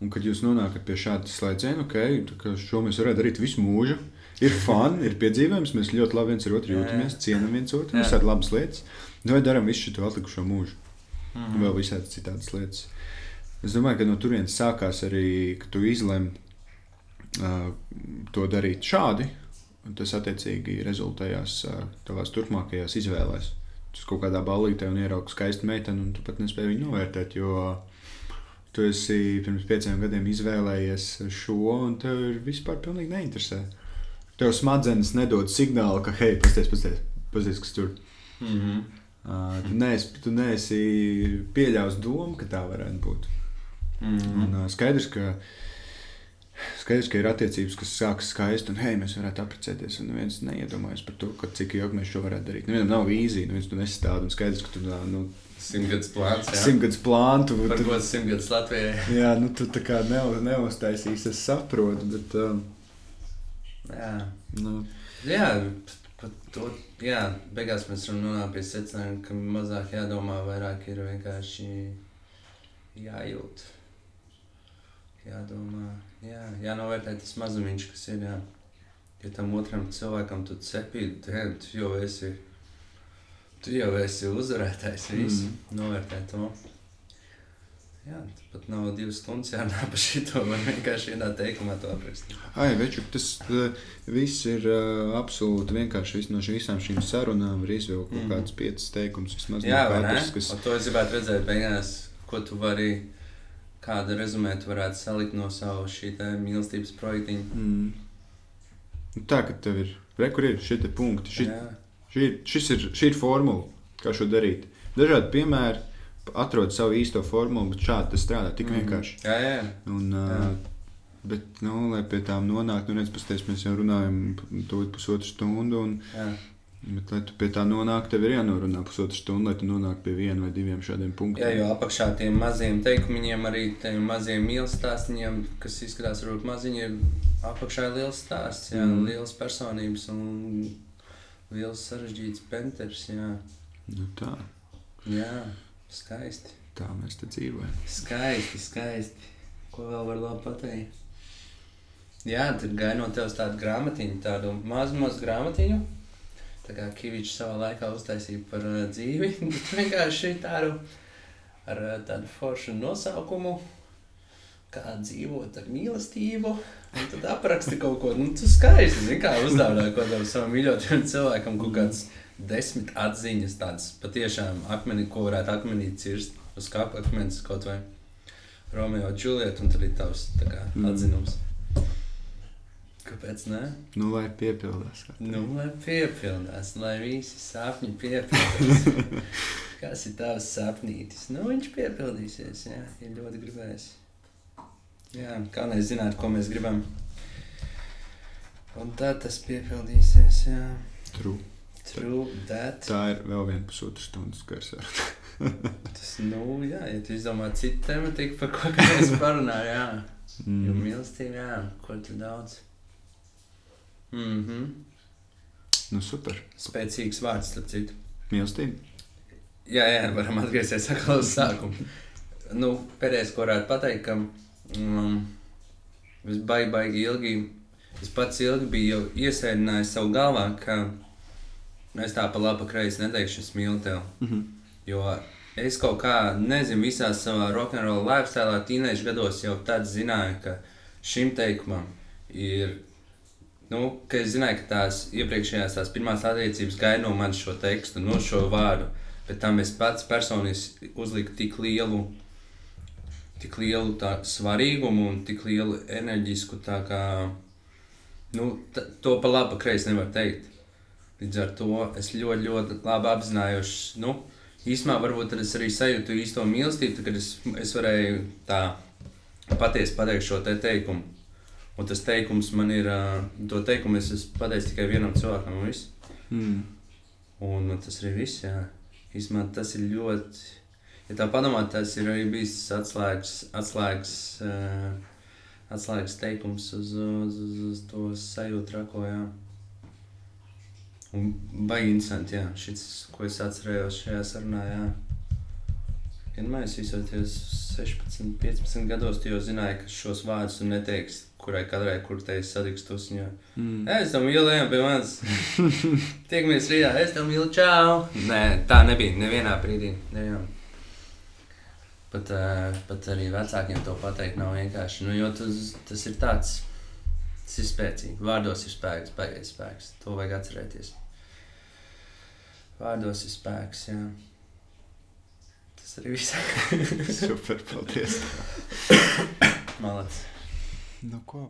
Un kad jūs nonākat pie šāda slēdziena, ok, tā kā šo mēs varētu darīt visu mūžu. Ir fun, ir piedzīvojums, mēs ļoti labi viens otru jūtamies, cienām viens otru, Jā. visādi labas lietas. Nu, vai darām visu šo atlikušo mūžu, Mhm. un vēl visādi citādas lietas. Es domāju, ka no turienes sākās arī, ka tu izlemi uh, to darīt šādi, un tas attiecīgi rezultējās uh, tavās turpmākajās izvēlēs. Tu kaut kādā ballītē ieraugi skaistu meiteni, un tu pat nespēji viņu novērtēt, jo tu esi pirms pieciem gadiem izvēlējies šo, un tev ir vispār pilnīgi neinteresē. Tev smadzenes nedod signālu, ka, hei, pasties, pasties, pasties kas tur. Mhm. Uh, tu neesi, tu neesi pieļāvis domu, ka tā varētu būt. Mhm. Un, uh, skaidrs, ka, skaidrs, ka ir attiecības, kas sākas skaisti, un hei, mēs varētu apprecēties. Un neviens neiedomājas par to, ka cik ilgi mēs šo varētu darīt. Nevienam nav vīzija, neviens to nesastāv. Un skaidrs, ka tu nu, Simtgadus plāns, jā. simtgadus plānu, tu, Par tu, simtgadus Latvijai? jā, nu, tu tā kā ne, neuztaisīsi, es saprotu, bet, um, Jā. nu, Jā, pat to, jā, beigās mēs nonākt pie secinājuma, ka mazāk jādomā, vairāk ir vienkārši jājūt. Jādomā, jā, jānovērtē tas mazumiņš, kas ir. Jā. Ja tam otram cilvēkam tu cepīji, tad tu jau esi, tu jau esi uzvarētājs. Visu mm. novērtē to. Jā, pat nav divas stundas jārunā par šito. Man vienkārši vienā teikumā to aprakstīt. ai, veču, tas uh, viss ir uh, absolūti vienkārši. Vis, no šī, visām šīm sarunām var izvilkt kaut Mhm. kādus piecus teikumus. Vismaz Jā, no katras, kas Un to es gribētu redzēt, beigās, ko tu vari, kādu rezumē tu varētu salikt no savu šī mīlestības projektiņa. Mm. Tā, ka tev ir, re, kur ir šie punkti, Jā, šī, ir- šī ir formula, kā šo darīt. Dažādi piemēri atrod savu īsto formulu, bet šādi tas strādā tik Mhm. vienkārši. jā, jā. Un, Jā. bet, nu, lai pie tām nonāktu, nu, redz, pasties, mēs jau runājam to pusotru stundu, un, jā. bet, lai tu pie tā nonāktu, tev ir jānorunā pusotru stundu, lai tu nonāktu pie viena vai diviem šādiem punktiem. jā, jo apakšā tiem maziem teikumiem, arī tiem maziem mīlestīstiem, kas izskatās varbūt maziņi, ir apakšā liels stāsts, jā, mm. liels personības un liels sarežģīts penters. Jā, Nu, tā, jā skaisti. tā mēs te dzīvojam. Skaisti, skaisti. Ko vēl var labi pateikt? Jā, tad gāja no tevis tādu grāmatiņu, tādu mazu, mazu grāmatiņu. Tā kā Kavičs savā laikā uztaisīja par dzīvi. Vienkārši tādu ar tādu foršu nosaukumu, kā dzīvot ar mīlestību. Un tad apraksti kaut ko, nu, tu skaisti, zini, kā uzdāvināt kaut kādam savam mīļotajam cilvēkam kaut kāds desmit atziņas, tādas patiešām akmeni, ko varētu akmenī cirst uz kāpa akmens kaut vai Romeo un Julieta, un tad ir tavs kā, Mm. atzinums. Kāpēc ne? Nu, lai piepildās. Nu, lai piepildās, lai visi sapņi piepildās. Kas ir tavs sapnītis? Nu, viņš piepildīsies, jā, ja ļoti gribēs. Jā, kā mēs zināt, ko mēs gribam. Un tad tas piepildīsies, jā. True. True that. Tā ir vēl viena pusotra stundas gars. Tas, nu, jā, ja tu izdomā citu tematiku, par ko mēs parunājam, jā. Jo Mm. mīlestība, jā, ko tur daudz. Mhm. Nu, super. Spēcīgs vārds, starp citu. Mīlestība. Jā, jā, varam atgriezties atkal uz sākumu. Nu, pēdējais, ko varētu pateikt, ka um, es baigi, baigi ilgi, es pats ilgi biju iesēdinājis savu galvā, ka es tā pa labi, kreisi neteikšu, es mīlu tevi. Mhm. Jo es kaut kā, nezinu, visā savā rokenrola lifestyle, tīneģa gados jau tad zināju, ka šim teikumam ir. Nu, ka es zināju, ka tās iepriekšējās, tās pirmās attiecības gaida no manis šo tekstu, no šo vārdu, bet tam es pats personiski uzliku tik lielu, tik lielu tā, svarīgumu un tik lielu enerģisku tā kā, nu, to pa labi, pa kreisi nevar teikt. Līdz ar to es ļoti, ļoti labi apzinājos, nu, īsumā varbūt es arī sajūtu īsto mīlestību, kad es, es varēju tā patiesi pateikt šo te teikumu. Un tas teikums man ir, to teikumu es esmu pateicis tikai vienam cilvēkam, un viss. Mm. Un tas arī viss, jā. Īsumā tas ir ļoti, ja tā padomā, tas ir arī bijis atslēgas, atslēgas, uh, atslēgas teikums uz, uz, uz, uz to sajūtu trako, jā. Un baigi interesanti, jā, šis, ko es atcerējos šajā sarunā, jā. Vienmēr es visos tajos 16, 15 gados tu jau zināji, ka šos vārdus tu neteiksi, kurai kadrai, kur te es satiks tusiņā. Mm. Es tam ejam pie manis. Tiekamies rītā, es tam mīlu, čau. Nē, tā nebija. Nevienā brīdī. Nevienā. Pat, uh, pat arī vecākiem to pateikt nav vienkārši. Nu, jo tas, tas ir tāds, tas ir spēcīgi. Vārdos ir spēks, baigais spēks. To vajag atcerēties. Vārdos ir spēks, jā. Tas arī viss. Super, paldies. Malacis. Nu, ko?